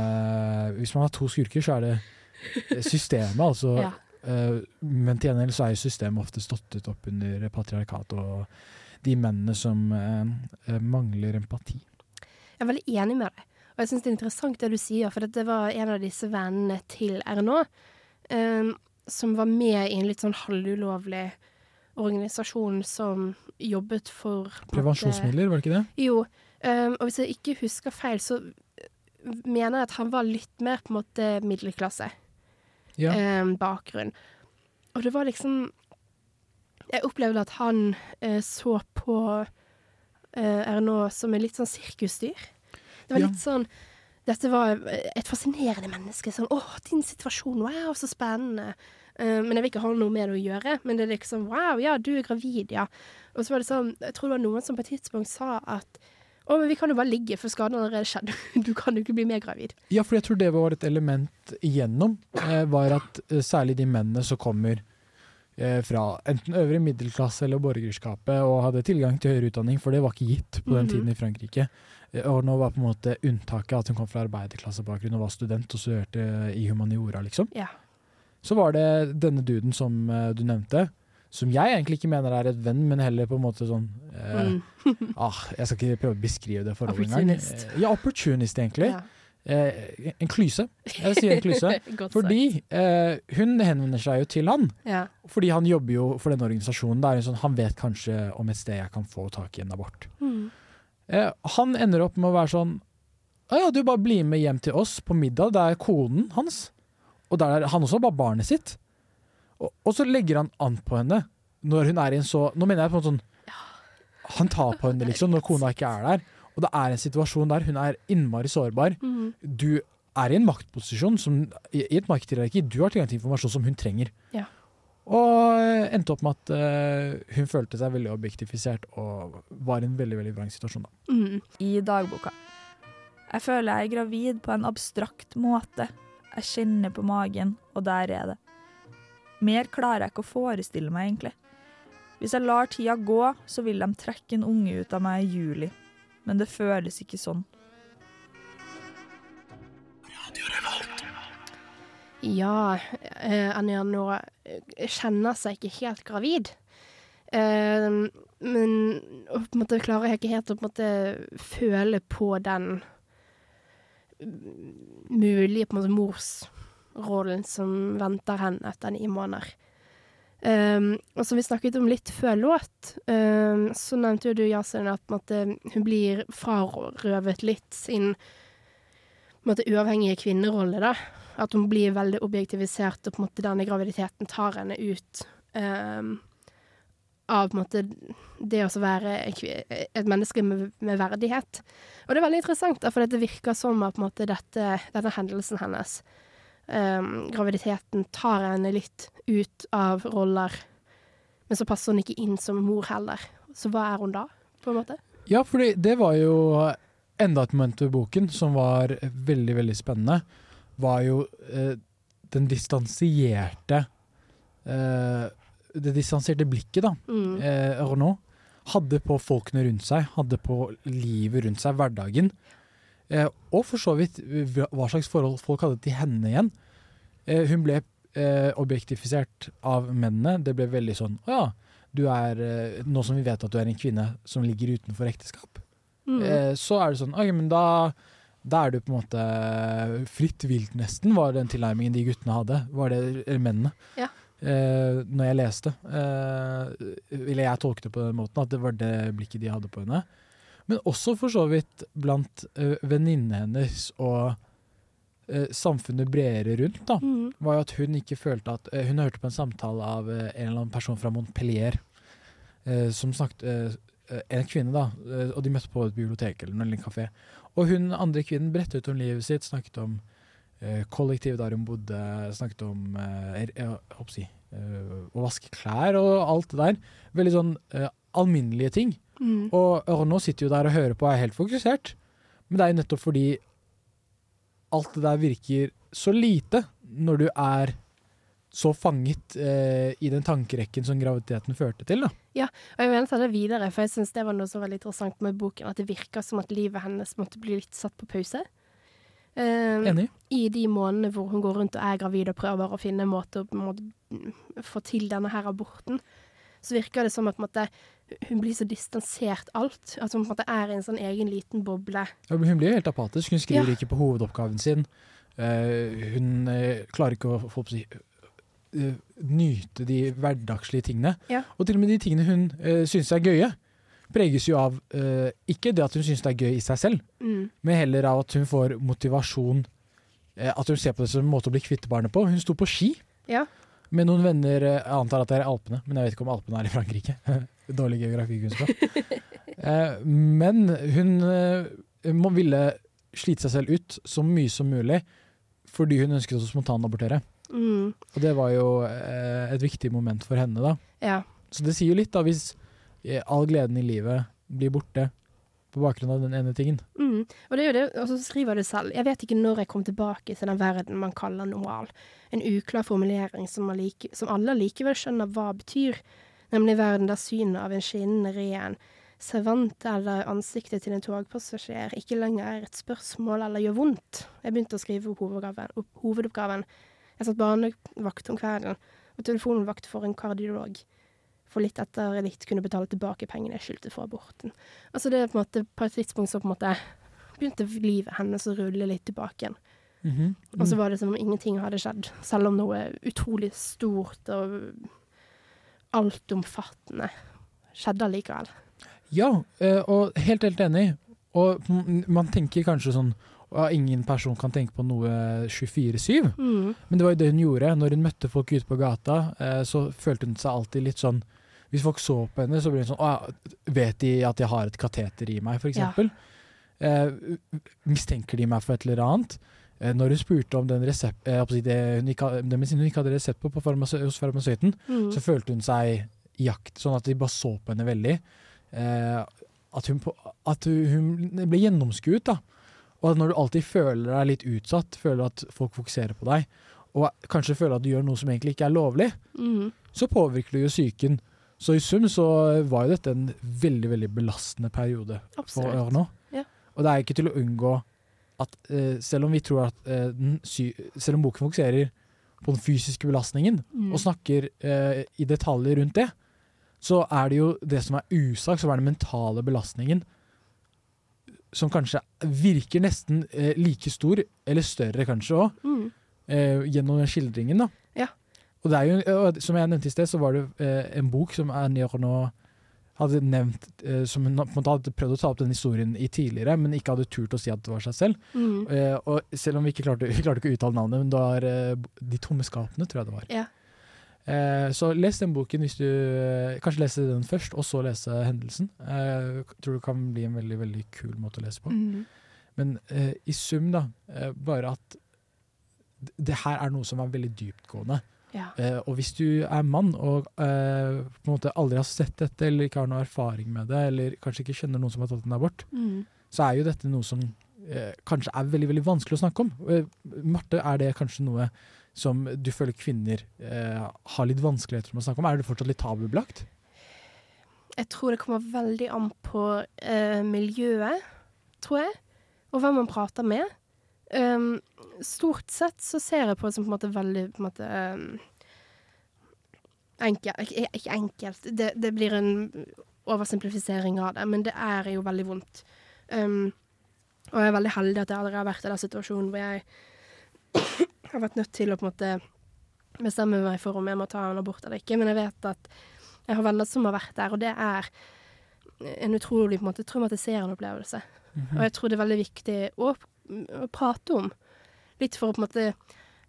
Hvis man har to skurker, så er det systemet, altså. Ja. Eh, men til gjengjeld så er jo systemet ofte ståttet opp under patriarkat og de mennene som eh, eh, mangler empati. Jeg er veldig enig med deg. Og jeg syns det er interessant det du sier, for det var en av disse vennene til RNÅ. Um, som var med i en litt sånn halvulovlig organisasjon som jobbet for Prevensjonsmidler, var det ikke det? Jo. Um, og hvis jeg ikke husker feil, så mener jeg at han var litt mer på en måte middelklasse. Ja. Um, bakgrunn. Og det var liksom Jeg opplevde at han uh, så på uh, RNA som en litt sånn sirkusdyr. Det var Ja. litt sånn Dette var et fascinerende menneske. Sånn 'Å, din situasjon. Wow, så spennende'. Eh, men jeg vil ikke ha noe med det å gjøre. Men det er liksom 'Wow, ja, du er gravid', ja. Og så var det sånn Jeg tror det var noen som på et tidspunkt sa at 'Å, men vi kan jo bare ligge, for skaden har allerede skjedd'. Du kan jo ikke bli mer gravid. Ja, for jeg tror det var et element igjennom, eh, var at eh, særlig de mennene som kommer fra enten øvre middelklasse eller borgerskapet og hadde tilgang til høyere utdanning, for det var ikke gitt på den Mhm. tiden i Frankrike. Og nå var på en måte unntaket at hun kom fra arbeiderklassebakgrunn og var student og studerte i humaniora, liksom. Ja. Så var det denne duden som eh, du nevnte, som jeg egentlig ikke mener er et venn, men heller på en måte sånn eh, Mm. ah, Jeg skal ikke prøve å beskrive det forholdet engang. Ja, opportunist, egentlig. Ja. Eh, en klyse. Jeg sier en klyse. Fordi eh, hun henvender seg jo til han. Ja. Fordi han jobber jo for denne organisasjonen. Det er jo sånn, Han vet kanskje om et sted jeg kan få tak i en abort. Mm. Eh, han ender opp med å være sånn Å ja, du bare blir med hjem til oss på middag. Det er konen hans. Og der er han også bare barnet sitt. Og, og så legger han an på henne når hun er i en så Nå mener jeg på en sånn Han tar på henne liksom når kona ikke er der. Og det er en situasjon der hun er innmari sårbar. Mm. Du er i en maktposisjon som, i i et markedshierarki. Du har tilgang til informasjon som hun trenger. Ja. Og eh, endte opp med at uh, hun følte seg veldig objektifisert og var i en veldig veldig vrang situasjon. da. Mm. i dagboka. Jeg føler jeg er gravid på en abstrakt måte. Jeg kjenner på magen, og der er det. Mer klarer jeg ikke å forestille meg, egentlig. Hvis jeg lar tida gå, så vil de trekke en unge ut av meg i juli. Men det føles ikke sånn. Ja, eh, Anja nå kjenner seg ikke helt gravid. Eh, men på en måte klarer jeg ikke helt å på en måte føle på den mulige på en måte morsrollen som venter henne etter ni måneder. Um, og som vi snakket om litt før låt, um, så nevnte jo du, Yasin, at måte, hun blir frarøvet litt sin måte, uavhengige kvinnerolle. da. At hun blir veldig objektivisert, og på en måte denne graviditeten tar henne ut um, av måte det å være et menneske med, med verdighet. Og det er veldig interessant, for det virker som at måte, dette, denne hendelsen hennes, um, graviditeten, tar henne litt ut av roller, men så passer hun ikke inn som mor heller. Så hva er hun da, på en måte? Ja, fordi det var jo enda et moment ved boken som var veldig, veldig spennende. Var jo eh, den distansierte eh, Det distanserte blikket, da. Mm. Eh, Renaud hadde på folkene rundt seg, hadde på livet rundt seg, hverdagen. Eh, og for så vidt hva slags forhold folk hadde til henne igjen. Eh, hun ble eh, objektifisert av mennene. Det ble veldig sånn Å ja, du er eh, Nå som vi vet at du er en kvinne som ligger utenfor ekteskap, Mm. eh, så er det sånn OK, men da da er du på en måte fritt vilt, nesten, var den tilnærmingen de guttene hadde. Var det eller mennene. Ja. Eh, når jeg leste. Eh, eller jeg tolket det på den måten, at det var det blikket de hadde på henne. Men også for så vidt blant eh, venninnene hennes og eh, samfunnet bredere rundt, da, Mm. var jo at hun ikke følte at eh, Hun hørte på en samtale av eh, en eller annen person fra Montpellier eh, som snakket eh, eh, En kvinne, da, og de møtte på et bibliotek eller en kafé. Og hun andre kvinnen brettet ut om livet sitt, snakket om eh, kollektivet der hun bodde, snakket om eh, jeg håper si, eh, å vaske klær og alt det der. Veldig sånn alminnelige ting. Mm. Og Ørno sitter jo der og hører på og er helt fokusert. Men det er jo nettopp fordi alt det der virker så lite når du er så fanget eh, i den tankerekken som graviditeten førte til. da. Og jeg vil ta det videre, for jeg syns det var noe så veldig interessant med boken, at det virker som at livet hennes måtte bli litt satt på pause. Eh, Enig? I de månedene hvor hun går rundt og er gravid og prøver å finne en måte å mm, få til denne her aborten, så virker det som at måte, hun blir så distansert alt. At hun på en måte er i en sånn egen liten boble. Ja, Hun blir jo helt apatisk. Hun skriver Ja. ikke på hovedoppgaven sin. Uh, hun uh, klarer ikke å få på si, eh, nyte de hverdagslige tingene. Ja. Og til og med de tingene hun uh, syns er gøye, preges jo av uh, ikke det at hun syns det er gøy i seg selv, Mm. men heller av at hun får motivasjon. uh, at hun ser på det som en måte å bli kvitt barnet på. Hun sto på ski Ja. med noen venner, eh, jeg antar at det er Alpene, men jeg vet ikke om Alpene er i Frankrike. Dårlig geografikunnskap. Eh, men hun eh, må ville slite seg selv ut så mye som mulig fordi hun ønsket å spontanabortere. Mm. Og det var jo eh, et viktig moment for henne, da. Ja. Så det sier jo litt, da, hvis eh, all gleden i livet blir borte på bakgrunn av den ene tingen. Mm. Og det er jo det, og så skriver du selv Jeg vet ikke når jeg kom tilbake til den verden man kaller normal. En uklar formulering som, like, som alle likevel skjønner hva betyr. Nemlig verden der synet av en skinnende ren servant eller ansiktet til en togpassasjer ikke lenger er et spørsmål eller gjør vondt. Jeg begynte å skrive opp hovedoppgaven. Opp hovedoppgaven. Jeg satt barnevakt om kvelden og telefonvakt for en kardiolog. For litt etter litt kunne betale tilbake pengene jeg skyldte for aborten. Altså det er på en måte på et tidspunkt så på en måte begynte livet hennes å rulle litt tilbake igjen. Mhm. Og så var det som om ingenting hadde skjedd, selv om noe utrolig stort og altomfattende skjedde allikevel. Ja, eh, og helt, helt enig. Og man tenker kanskje sånn at ingen person kan tenke på noe 24-7. Mm. Men det var jo det hun gjorde. Når hun møtte folk ute på gata, eh, så følte hun seg alltid litt sånn Hvis folk så på henne, så blir hun sånn Å, vet de at jeg har et kateter i meg, for Ja. Eh, mistenker de meg for et eller annet? Eh, når hun spurte om den resept, eh, det, hun ikke, den medisinen hun ikke hadde resept på, på farmase, hos farmasøyten, Mm. så følte hun seg i jakt, sånn at de bare så på henne veldig. Eh, at hun, på, at hun ble gjennomskuet, da. Og at når du alltid føler deg litt utsatt, føler at folk fokuserer på deg, og kanskje føler at du gjør noe som egentlig ikke er lovlig, Mm. så påvirker du jo psyken. Så i sum så var jo dette en veldig, veldig belastende periode Absolutt. for nå. Ja. Og det er ikke til å unngå at uh, selv om vi tror at uh, Selv om boken fokuserer på den fysiske belastningen, Mm. og snakker uh, i detaljer rundt det, så er det jo det som er usagt, som er den mentale belastningen, som kanskje virker nesten like stor, eller større kanskje òg, Mm. gjennom den skildringen. da. Og det er jo, som jeg nevnte i sted, så var det eh, en bok som Annie nå hadde nevnt, eh, som hun på en måte hadde prøvd å ta opp den historien i tidligere, men ikke hadde turt å si at det var seg selv. Mm. Eh, og selv om vi ikke klarte, vi klarte ikke å uttale navnet, men det var eh, De tomme skapene, tror jeg det var. Ja. Eh, så les den boken hvis du eh, Kanskje lese den først, og så lese hendelsen. Eh, tror det kan bli en veldig veldig kul måte å lese på. Mm. Men i sum, da, bare at det her er noe som er veldig dyptgående. Ja. Eh, og hvis du er mann og uh, på en måte aldri har sett dette, eller ikke har noe erfaring med det, eller kanskje ikke kjenner noen som har tatt en abort, Mm. så er jo dette noe som uh, kanskje er veldig veldig vanskelig å snakke om. Marte, er det kanskje noe som du føler kvinner har litt vanskeligheter med å snakke om? Er det fortsatt litt tabubelagt? Jeg tror det kommer veldig an på miljøet, tror jeg, og hvem man prater med. Um, stort sett så ser jeg på det som på en måte veldig på en måte um, Enkelt Ikke, ikke enkelt, det, det blir en oversimplifisering av det, men det er jo veldig vondt. Um, og jeg er veldig heldig at jeg aldri har vært i den situasjonen hvor jeg har vært nødt til å på en måte bestemme meg for om jeg må ta en abort eller ikke, men jeg vet at jeg har venner som har vært der, og det er en utrolig på en måte, traumatiserende opplevelse. Og jeg tror det er veldig viktig å, prate om. Litt for å på en måte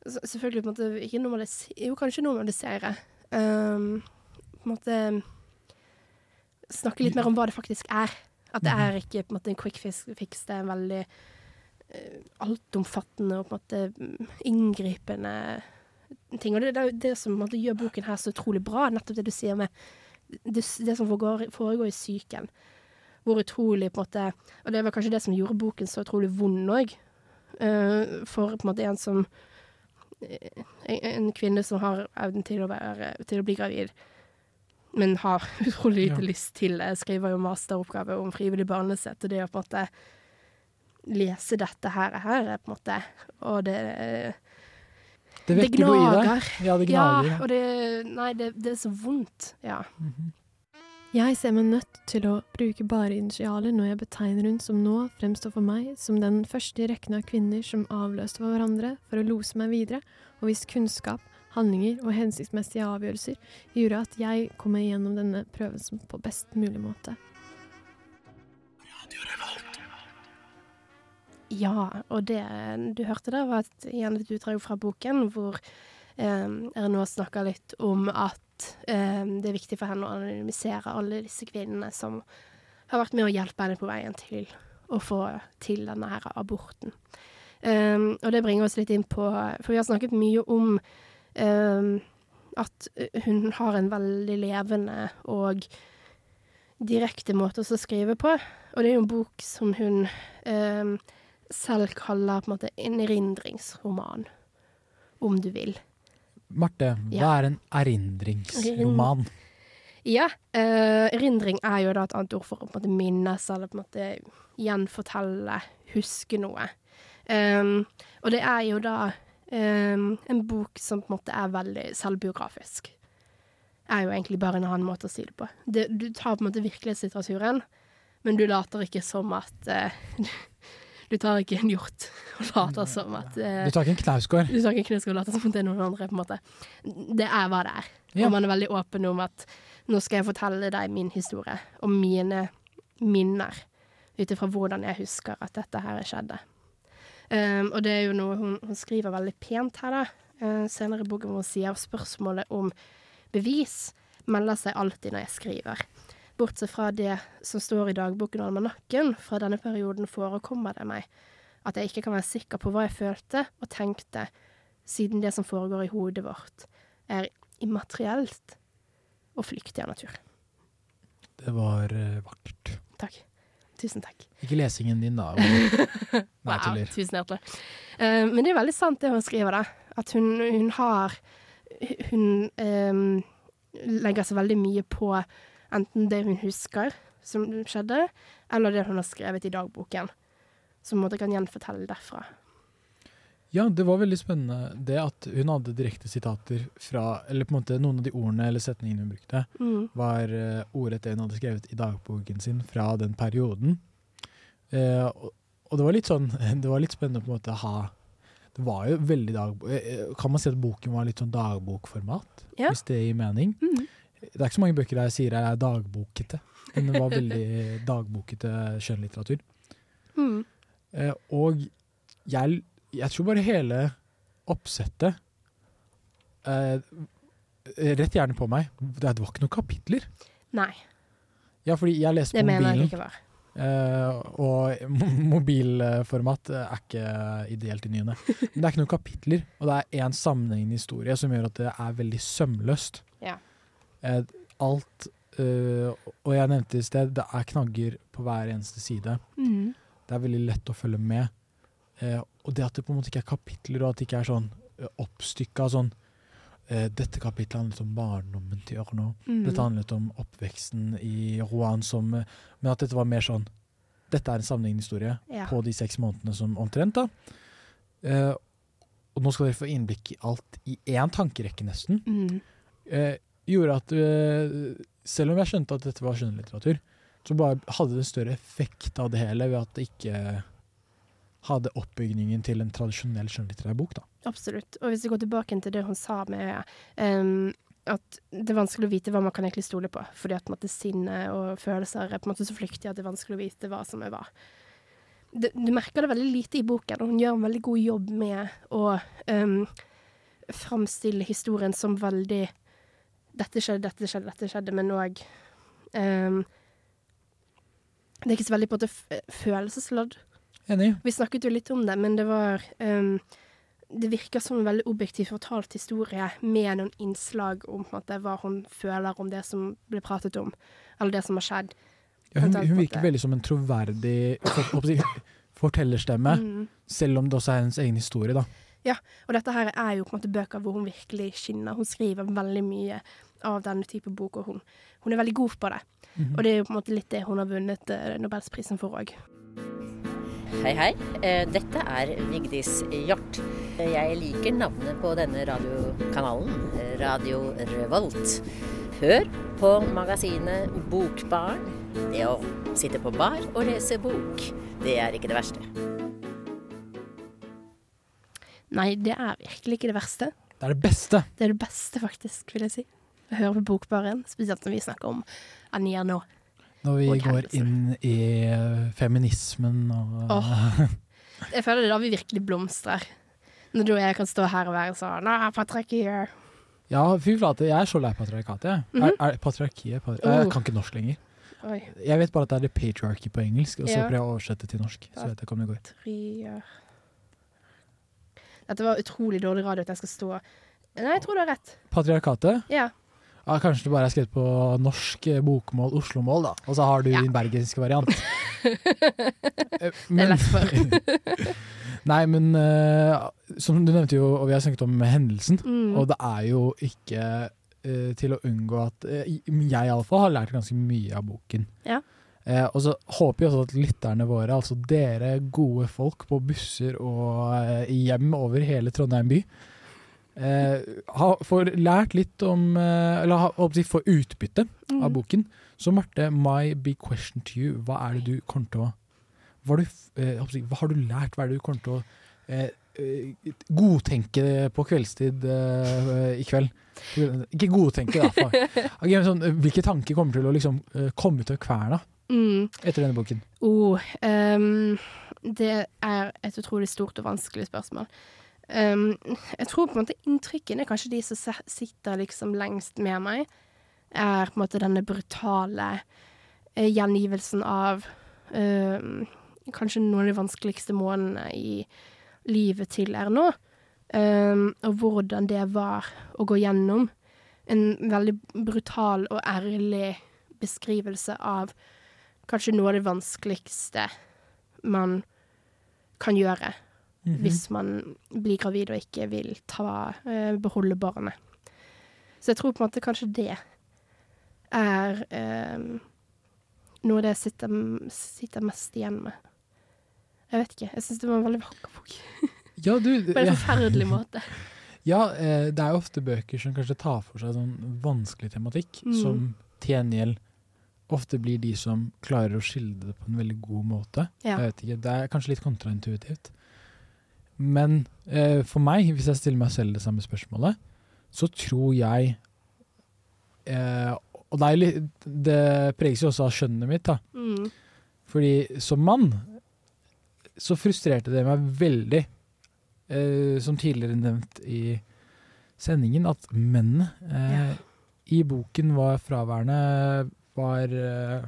Selvfølgelig på en måte ikke normalisere Jo, kanskje normalisere. Um, på en måte Snakke litt mer om hva det faktisk er. At det er ikke på en måte en quick fix, det er en veldig uh, altomfattende og på en måte mm, inngripende ting. Og det, det er jo det som måte, gjør boken her så utrolig bra, nettopp det du sier med det, det som foregår, foregår i psyken. Hvor utrolig på en måte Og det var kanskje det som gjorde boken så utrolig vond òg. for på en måte en som eh, en, kvinne som har evnen til å, være, til å bli gravid, men har utrolig lite Ja. lyst til det. Skriver jo masteroppgave om frivillig barnesett, og det å på en måte lese dette her, her er på en måte Og det Det deg. gnager. Ja, det gnager. Ja, og det Nei, det, det er så vondt. Ja. Jeg ser meg nødt til å bruke bare initialer når jeg betegner hun som nå fremstår for meg som den første i rekken av kvinner som avløste hverandre for å lose meg videre, og hvis kunnskap, handlinger og hensiktsmessige avgjørelser gjorde at jeg kom meg gjennom denne prøvelsen på best mulig måte. Ja, og det du hørte der, var et, igjen et utdrag fra boken hvor eh, Ernå snakker litt om at eh, det er viktig for henne å anonymisere alle disse kvinnene som har vært med å hjelpe henne på veien til å få til denne her aborten. Um, og det bringer oss litt inn på For vi har snakket mye om um, at hun har en veldig levende og direkte måte å skrive på. Og det er jo en bok som hun um, selv kaller på en måte en erindringsroman, om du vil. Marte, hva Ja. er en erindringsroman? Ja, uh, erindring er jo da et annet ord for å på en måte minnes, eller på en måte gjenfortelle, huske noe. Um, og det er jo da um, en bok som på en måte er veldig selvbiografisk. er jo egentlig bare en annen måte å si det på. Det, du tar på en måte virkelighetslitteraturen, men du later ikke som at eh, Du tar ikke en hjort og later som at eh, Du tar ikke en Knausgård. Du tar ikke en Knausgård og later som at det er noen andre, på en måte. Det er hva det er. Ja. Og man er veldig åpen om at nå skal jeg fortelle deg min historie og mine minner ut ifra hvordan jeg husker at dette her skjedde. Um, og det er jo noe hun, hun skriver veldig pent her, da. Uh, senere i boken hvor hun sier spørsmålet om bevis melder seg alltid når jeg skriver. Bortsett fra det som står i dagboken og almanakken, fra denne perioden forekommer det meg at jeg ikke kan være sikker på hva jeg følte og tenkte, siden det som foregår i hodet vårt, er immaterielt og flyktig av natur. Det var eh, vakkert. Takk. Tusen takk. Ikke lesingen din, da. Nei, Wow, tuller. tusen hjertelig. Uh, men det er veldig sant det hun skriver, da. At hun, hun har Hun um, legger seg veldig mye på enten det hun husker som skjedde, eller det hun har skrevet i dagboken. Som måte kan gjenfortelle derfra. Ja, det var veldig spennende det at hun hadde direkte sitater fra Eller på en måte noen av de ordene eller setningene hun brukte, Mm. var uh, ordrett det hun hadde skrevet i dagboken sin fra den perioden. Eh, og, og det var litt sånn Det var litt spennende på en måte å ha Det var jo veldig dagbok... Kan man si at boken var litt sånn dagbokformat? Ja. Hvis det gir mening? Mhm. Det er ikke så mange bøker der jeg sier jeg er dagbokete, men det var veldig dagbokete skjønnlitteratur. Mm. Eh, og jeg, jeg tror bare hele oppsettet eh, Rett gjerne på meg. Det, det var ikke noen kapitler. Nei, Ja, fordi jeg leste det på mener jeg ikke var. eh, og mobilformat er ikke ideelt i nyene. Men det er ikke noen kapitler, og det er én sammenhengende historie som gjør at det er veldig sømløst. Ja. Eh, alt eh, Og jeg nevnte i sted, det er knagger på hver eneste side. Mm. Det er veldig lett å følge med. Eh, og det at det på en måte ikke er kapitler, og at det ikke er sånn uh, oppstykka sånn eh, Dette kapitlet handlet om barndommen til Ørno. Mm. Dette handlet om oppveksten i Rouen som eh, Men at dette var mer sånn Dette er en sammenhengende historie Ja. på de seks månedene som omtrent, da. Eh, og nå skal dere få innblikk i alt i én tankerekke, nesten. Mm. Eh, gjorde at eh, Selv om jeg skjønte at dette var skjønnlitteratur, så bare hadde det større effekt av det hele ved at det ikke hadde oppbygningen til en tradisjonell skjønnlitterær bok. da. Absolutt. Og hvis vi går tilbake til det hun sa med um, at det er vanskelig å vite hva man kan egentlig stole på, fordi at måte, sinne og følelser er på en måte så flyktige at det er vanskelig å vite hva som er hva. Det, du merker det veldig lite i boken, og hun gjør en veldig god jobb med å um, framstille historien som veldig Dette skjedde, dette skjedde, dette skjedde, men òg Det er ikke så veldig på en måte følelsesladd. Enig. Vi snakket jo litt om det, men det var um, Det virker som en veldig objektiv fortalt historie med noen innslag om måte, hva hun føler om det som ble pratet om, eller det som har skjedd. Ja, hun, hun virker veldig som en troverdig fortellerstemme, Mm. selv om det også er hennes egen historie. da. Ja, og dette her er jo på en måte bøker hvor hun virkelig skinner. Hun skriver veldig mye av denne type bok, og hun, hun er veldig god på det. Mhm. Og det er jo på en måte litt det hun har vunnet eh, Nobelsprisen for òg. Hei, hei. Eh, Dette er Vigdis Hjort. Jeg liker navnet på denne radiokanalen, Radio Revolt. Hør på magasinet Bokbarn. Det å sitte på bar og lese bok, det er ikke det verste. Nei, det er virkelig ikke det verste. Det er det beste. Det er det beste, faktisk, vil jeg si. Å høre på Bokbaren, spesielt når vi snakker om Anja nå. Når vi går hendelser. inn i eh, feminismen og oh, Jeg føler det er da vi virkelig blomstrer. Når du og jeg kan stå her og være sånn Nei, patriarkiet. Ja, fy flate, jeg er så lei patriarkatet. jeg. Mhm. er, er patriarkiet patri Oh. Jeg kan ikke norsk lenger. Oi. Jeg vet bare at det er the patriarchy på engelsk, og så Ja. prøver jeg å oversette til norsk. Så vet jeg ikke om det går. Trier. det var utrolig dårlig radio at jeg skal stå Nei, jeg tror du har rett. Patriarkatet? Ja. Ja, kanskje det bare er skrevet på norsk eh, bokmål, Oslo-mål, da. Og så har du din bergenske variant. men, Det er lett for. Nei, men uh, som du nevnte jo, og vi har snakket om hendelsen, Mm. og det er jo ikke uh, til å unngå at uh, Jeg iallfall har lært ganske mye av boken. Ja. Eh, og så håper jeg også at lytterne våre, altså dere gode folk på busser og eh, hjem over hele Trondheim by, eh, har, får lært litt om eh, Eller håper jeg, får utbytte Mm. av boken. Så Marte, my big question to you, hva er det du kommer til å hva du, eh, håper jeg, hva har du lært? Hva er det du kommer til å eh, eh, godtenke på kveldstid eh, i kveld? Ikke godtenke, da. Ok, sånn, eh, hvilke tanker kommer til å liksom, eh, komme ut av kverna Mm. etter denne boken? Oh, um, det er et utrolig stort og vanskelig spørsmål. Um, jeg tror på en måte inntrykkene, kanskje de som sitter liksom lengst med meg, er på en måte denne brutale eh, gjengivelsen av ehm, kanskje noen av de vanskeligste månedene i livet til Erna. Um, og hvordan det var å gå gjennom en veldig brutal og ærlig beskrivelse av kanskje noe av det vanskeligste man kan gjøre Mhm. hvis man blir gravid og ikke vil ta, uh, beholde barnet. Så jeg tror på en måte kanskje det er uh, noe av det jeg sitter, sitter mest igjen med. Jeg vet ikke. Jeg syns det var en veldig vakker bok. Ja, du, På en forferdelig måte. Ja, eh, det er jo ofte bøker som kanskje tar for seg sånn vanskelig tematikk, Mm. som til gjengjeld ofte blir de som klarer å skildre det på en veldig god måte. Ja. Jeg vet ikke, Det er kanskje litt kontraintuitivt. Men eh, for meg, hvis jeg stiller meg selv det samme spørsmålet, så tror jeg eh, Og det, er litt, det preges jo også av skjønnet mitt, da. Mm. Fordi som mann så frustrerte det meg veldig, eh, som tidligere nevnt i sendingen, at mennene eh, i boken var fraværende, var eh,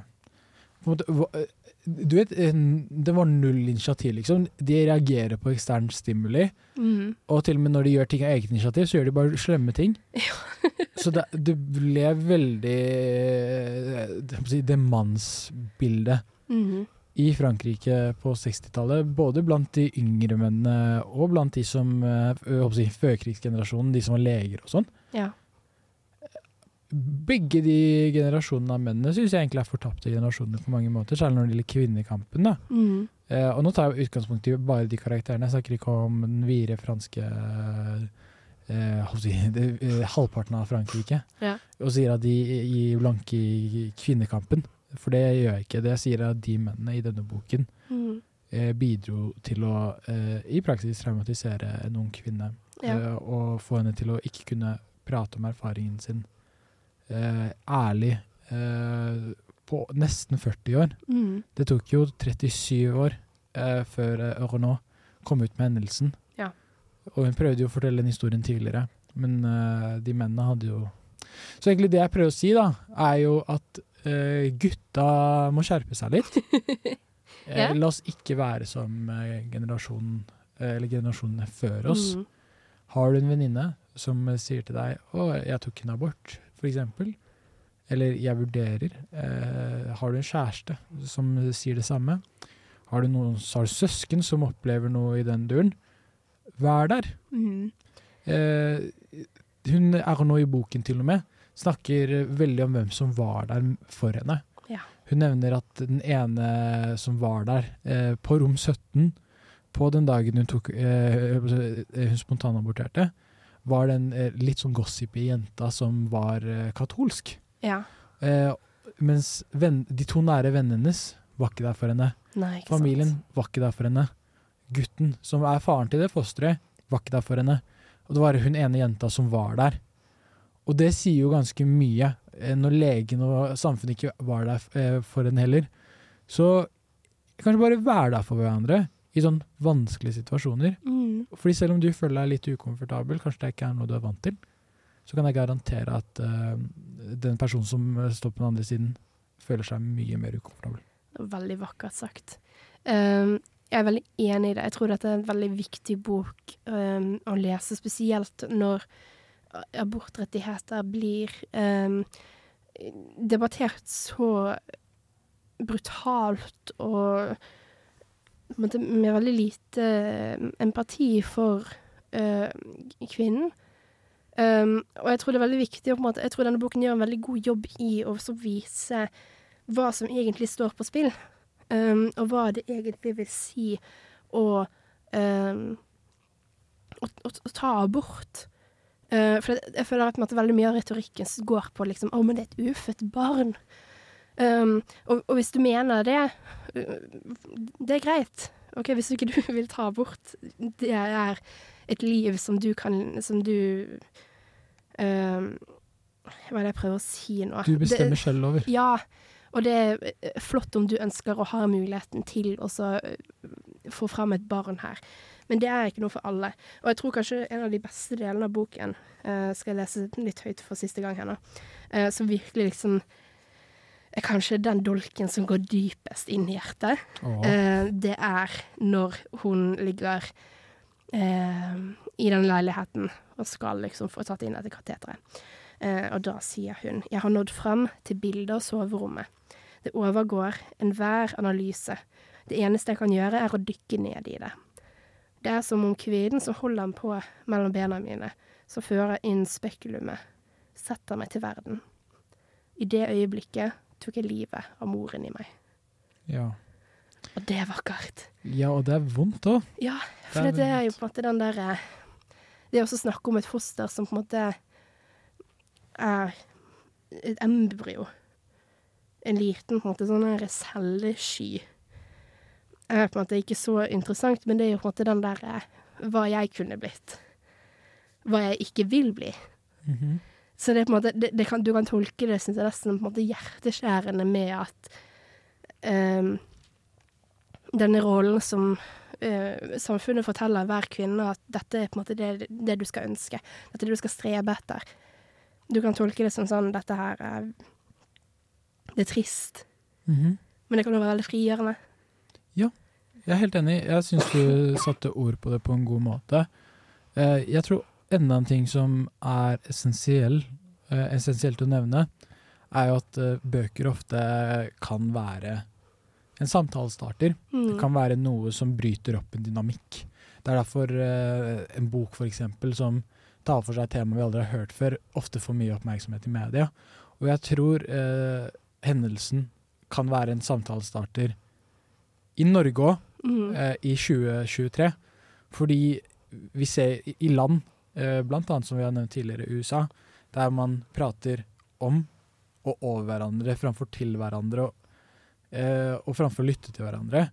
måte, eh, Du vet, eh, det var null initiativ, liksom. De reagerer på ekstern stimuli. Mm. Og til og med når de gjør ting av eget initiativ, så gjør de bare slemme ting. så det, det ble veldig si, Det mannsbildet Mm i Frankrike på 60-tallet, både blant de yngre mennene og blant de som si, førkrigsgenerasjonen, de som var leger og sånn. Ja. Begge de generasjonene av mennene syns jeg egentlig er fortapte generasjoner på mange måter, særlig når det gjelder kvinnekampen. da. Mm. Eh, og nå tar jeg utgangspunkt i bare de karakterene. Jeg snakker ikke om den vire franske eh, si, det, eh, halvparten av Frankrike. Ja. Og sier at de gir blanke i kvinnekampen. For det gjør jeg ikke. Det jeg sier er at de mennene i denne boken mm. eh, bidro til å eh, i praksis traumatisere en ung kvinne. Ja. Eh, og få henne til å ikke kunne prate om erfaringen sin eh, ærlig eh, på nesten 40 år. Mm. Det tok jo 37 år eh, før eh, Renault kom ut med hendelsen. Ja. Og hun prøvde jo å fortelle den historien tidligere, men eh, de mennene hadde jo Så egentlig det jeg prøver å si, da, er jo at eh, gutta må skjerpe seg litt. Eh, Ja. La oss ikke være som eh, generasjonen eh, eller generasjonene før oss. Mm. Har du en venninne som eh, sier til deg 'Å, jeg tok en abort', eksempel, eller 'jeg vurderer', eh, har du en kjæreste som sier det samme, har du noen har du søsken som opplever noe i den duren, vær der. Mm. Eh, hun er nå i boken til og med, snakker veldig om hvem som var der for henne. Ja. Hun nevner at den ene som var der, eh, på rom 17, på den dagen hun, tok, eh, hun spontanaborterte, var den eh, litt sånn gossipy jenta som var eh, katolsk. Ja. Eh, mens venn, de to nære vennene hennes var ikke der for henne. Nei, ikke Familien sant. var ikke der for henne. Gutten, som er faren til det fosteret, var ikke der for henne. Og det var hun ene jenta som var der. Og det sier jo ganske mye, eh, når legen og samfunnet ikke var der for henne heller. Så kanskje bare være der for hverandre i sånn vanskelige situasjoner. Mm. Fordi selv om du føler deg litt ukomfortabel, kanskje det ikke er noe du er vant til, så kan jeg garantere at uh, den personen som eh, står på den andre siden, føler seg mye mer ukomfortabel. Veldig vakkert sagt. Um, jeg er veldig enig i det. Jeg tror dette er en veldig viktig bok um, å lese, spesielt når abortrettigheter blir um, debattert så brutalt og måte, med veldig lite eh, empati for uh, kvinnen. Um, og jeg tror det er veldig viktig måte, Jeg tror denne boken gjør en veldig god jobb i å vise hva som egentlig står på spill. Um, og hva det egentlig vil si å, um, å, å, å ta abort. Uh, for jeg, jeg føler at veldig mye av retorikken går på liksom Å, men det er et ufødt barn. Um, og, og hvis du mener det, uh, det er greit. Ok, Hvis ikke du vil ta bort Det er et liv som du kan Som du um, Hva er det jeg prøver å si nå? Du bestemmer Det- selv over. Ja. Og det er eh, flott om du ønsker å ha muligheten til å eh, få fram et barn her. Men det er ikke noe for alle. Og jeg tror kanskje en av de beste delene av boken, uh, skal jeg lese litt høyt for siste gang her nå, Uh, som virkelig liksom er kanskje den dolken som går dypest inn i hjertet. Eh, det er når hun ligger eh, i den leiligheten og skal liksom få tatt inn dette kateteret. Eh, og da sier hun Jeg har nådd fram til bildet og soverommet. Det overgår enhver analyse. Det eneste jeg kan gjøre, er å dykke ned i det. Det er som om kvinnen som holder den på mellom bena mine, som fører inn spekulumet, setter meg til verden. I det øyeblikket tok jeg livet av moren i meg. Ja. Og det er vakkert. ja, og det er vondt òg. Ja, for det, er jo på en måte den derre Det er også snakk om et foster som på en måte er et embryo. En liten på en måte sånn cellesky. Er på en måte ikke så interessant, men det er jo på en måte den derre hva jeg kunne blitt. Hva jeg ikke vil bli. Mhm. Så det er på en måte, det, det kan, du kan tolke det synes jeg, nesten på en måte hjerteskjærende med at um, denne rollen som uh, samfunnet forteller hver kvinne at dette er på en måte det, det du skal ønske. Dette er det du skal strebe etter. Du kan tolke det som sånn dette her er Det er trist, Mhm. men det kan jo være veldig frigjørende. Ja, Jeg er helt enig. Jeg syns du satte ord på det på en god måte. Eh, Jeg tror enda en ting som er essensiell, eh, essensielt å nevne, er jo at eh, bøker ofte kan være en samtalestarter. Mm. Det kan være noe som bryter opp en dynamikk. Det er derfor eh, en bok for eksempel, som tar for seg et tema vi aldri har hørt før, ofte får mye oppmerksomhet i media. Og jeg tror eh, hendelsen kan være en samtalestarter i Norge òg, Mm. eh, i 2023. Fordi vi ser i, i land, eh, annet som vi har nevnt tidligere, USA, der man prater om og over hverandre framfor til hverandre, og, eh, og framfor å lytte til hverandre,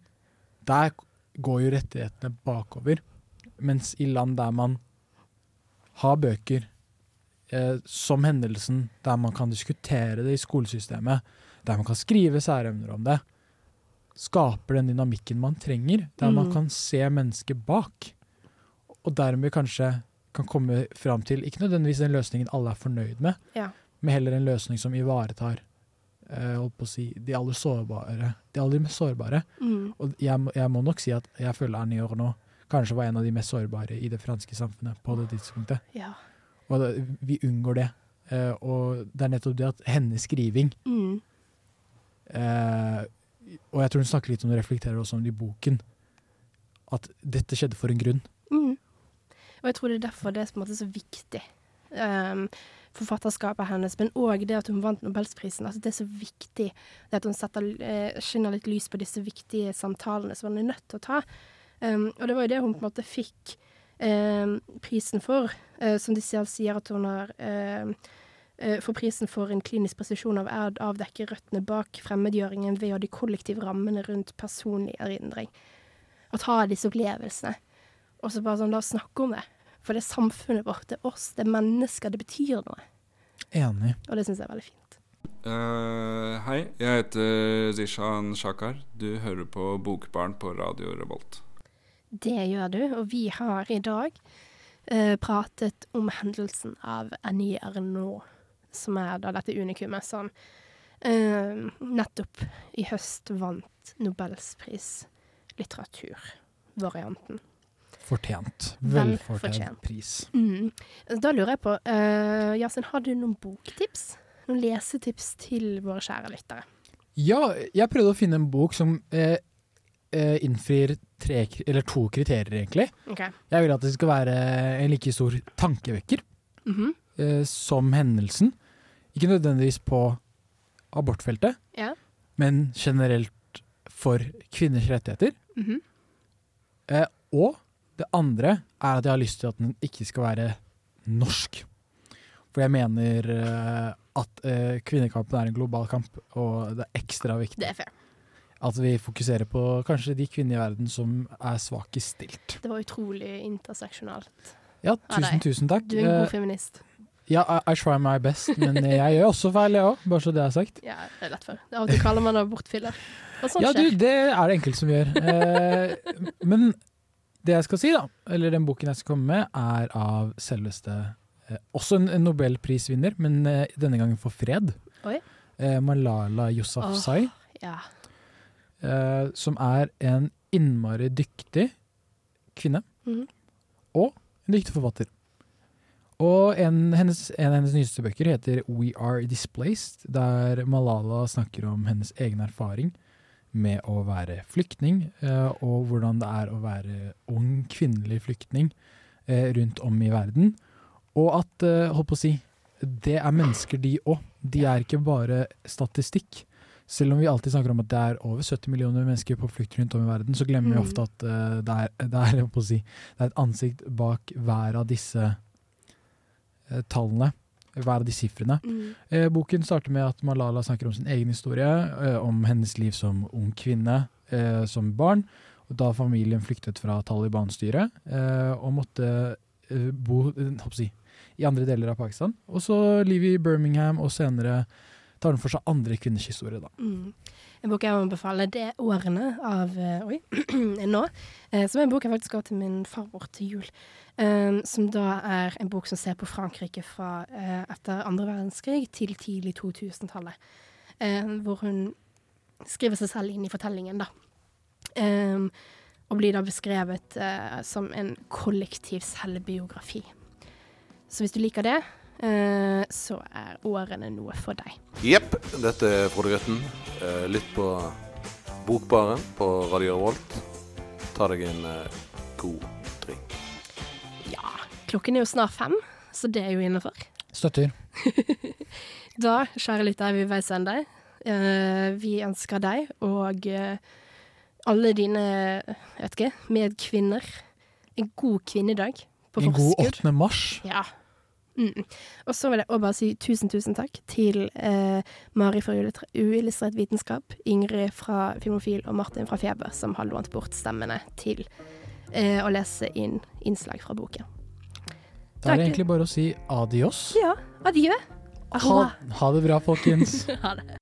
der går jo rettighetene bakover. Mens i land der man har bøker eh, som hendelsen, der man kan diskutere det i skolesystemet, der man kan skrive særemner om det, skaper den dynamikken man trenger, der man Mm. kan se mennesket bak. Og dermed kanskje kan komme fram til ikke nødvendigvis den løsningen alle er fornøyd med, Ja. men heller en løsning som ivaretar eh, si, de aller sårbare. De aller mest sårbare. Mm. Og jeg, jeg må nok si at jeg føler Annie nå kanskje var en av de mest sårbare i det franske samfunnet på det tidspunktet. Ja. Og det, vi unngår det. Eh, og det er nettopp det at hennes skriving Mm. eh, Og jeg tror hun snakker litt om det, reflekterer også om det i boken. At dette skjedde for en grunn. Mm. Og jeg tror det er derfor det er så viktig. Um, forfatterskapet hennes, men òg det at hun vant Nobelsprisen. Altså det er så viktig det at hun setter, eh, skinner litt lys på disse viktige samtalene som hun er nødt til å ta. Um, og det var jo det hun på en måte fikk um, prisen for, uh, som de selv sier at hun har um, for prisen for en klinisk presisjon av erd avdekker røttene bak fremmedgjøringen ved å de kollektive rammene rundt personlig erindring. Å ta disse opplevelsene. Og så bare sånn, la oss snakke om det. For det er samfunnet vårt, det er oss, det er mennesker, det betyr noe. Enig. Og det syns jeg er veldig fint. Uh, hei, jeg heter Zishan Shakar. Du hører på Bokbarn på Radio Revolt. Det gjør du, og vi har i dag uh, pratet om hendelsen av Annie Arnault, som er da dette unikumet som uh, nettopp i høst vant Nobelspris litteraturvarianten. Fortjent. Velfortjent Vel pris. Mm. Da lurer jeg på, uh, Yasin, har du noen boktips? Noen lesetips til våre kjære lyttere? Ja, jeg prøvde å finne en bok som eh, eh, innfrir tre, eller to kriterier, egentlig. Okay. Jeg vil at det skal være en like stor tankevekker Mhm. eh, som hendelsen. Ikke nødvendigvis på abortfeltet, Ja. men generelt for kvinners rettigheter. Mhm. Eh, og det andre er at jeg har lyst til at den ikke skal være norsk. For jeg mener eh, at eh, kvinnekampen er en global kamp, og det er ekstra viktig Det er fair. at vi fokuserer på kanskje de kvinner i verden som er svakest stilt. Det var utrolig interseksjonalt. Ja, tusen, tusen takk. Du er en god Eh, feminist. Ja, I, I try my best, men jeg gjør også feil, jeg òg, bare så det er sagt. Ja, det er lett for. Av og til kaller man det bortfiller. Og sånt Ja, du, det er det enkelte som gjør. Men det jeg skal si, da, eller den boken jeg skal komme med, er av selveste eh, Også en, en nobelprisvinner, men eh, denne gangen for fred. Eh, Malala Yousafzai. Ja. eh, som er en innmari dyktig kvinne. Mhm. Og en dyktig forfatter. Og en, hennes, en av hennes nyeste bøker heter We Are Displaced, der Malala snakker om hennes egen erfaring med å være flyktning, eh, og hvordan det er å være ung kvinnelig flyktning eh, rundt om i verden. Og at, eh, holdt på å si, det er mennesker de òg. De er ikke bare statistikk. Selv om vi alltid snakker om at det er over 70 millioner mennesker på flukt rundt om i verden, så glemmer vi Mm. ofte at det, er, det, er, si, det er et ansikt bak hver av disse tallene. Hver av de sifrene. Mm. Eh, boken starter med at Malala snakker om sin egen historie, eh, om hennes liv som ung kvinne, eh, som barn, og da familien flyktet fra Taliban-styret og måtte bo si, i andre deler av Pakistan. Og så livet i Birmingham, og senere tar den for seg andre kvinners historie. da. Mm. En bok jeg må anbefale, det er 'Årene' av eh, Oi, nå. eh, som er en bok jeg faktisk ga til min farmor til jul. eh, som da er en bok som ser på Frankrike fra etter andre verdenskrig til tidlig 2000-tallet. eh, hvor hun skriver seg selv inn i fortellingen, da. Eh, og blir da beskrevet som en kollektiv selvbiografi. Så hvis du liker det, eh, så er 'Årene' noe for deg. Jepp, dette er Frode Grøtten. Eh, Lytt på Bokbaren på Radio Revolt. Ta deg en eh, god drink. Klokken er jo snart fem, så det er jo innafor. Støtter. Da, kjære lytter, er vi ved veis ende. Eh, vi ønsker deg og alle dine jeg vet ikke, medkvinner en god kvinnedag på En god 8. mars. Ja. Mm. Og så vil jeg også bare si tusen, tusen takk til eh, Mari fra Uillustrert- vitenskap, Ingrid fra Filmofil og Martin fra Feber, som har lånt bort stemmene til eh, å lese inn innslag fra boken. Da er det egentlig bare å si adios. Ja, adjø. Ha, ha det bra, folkens. ha det.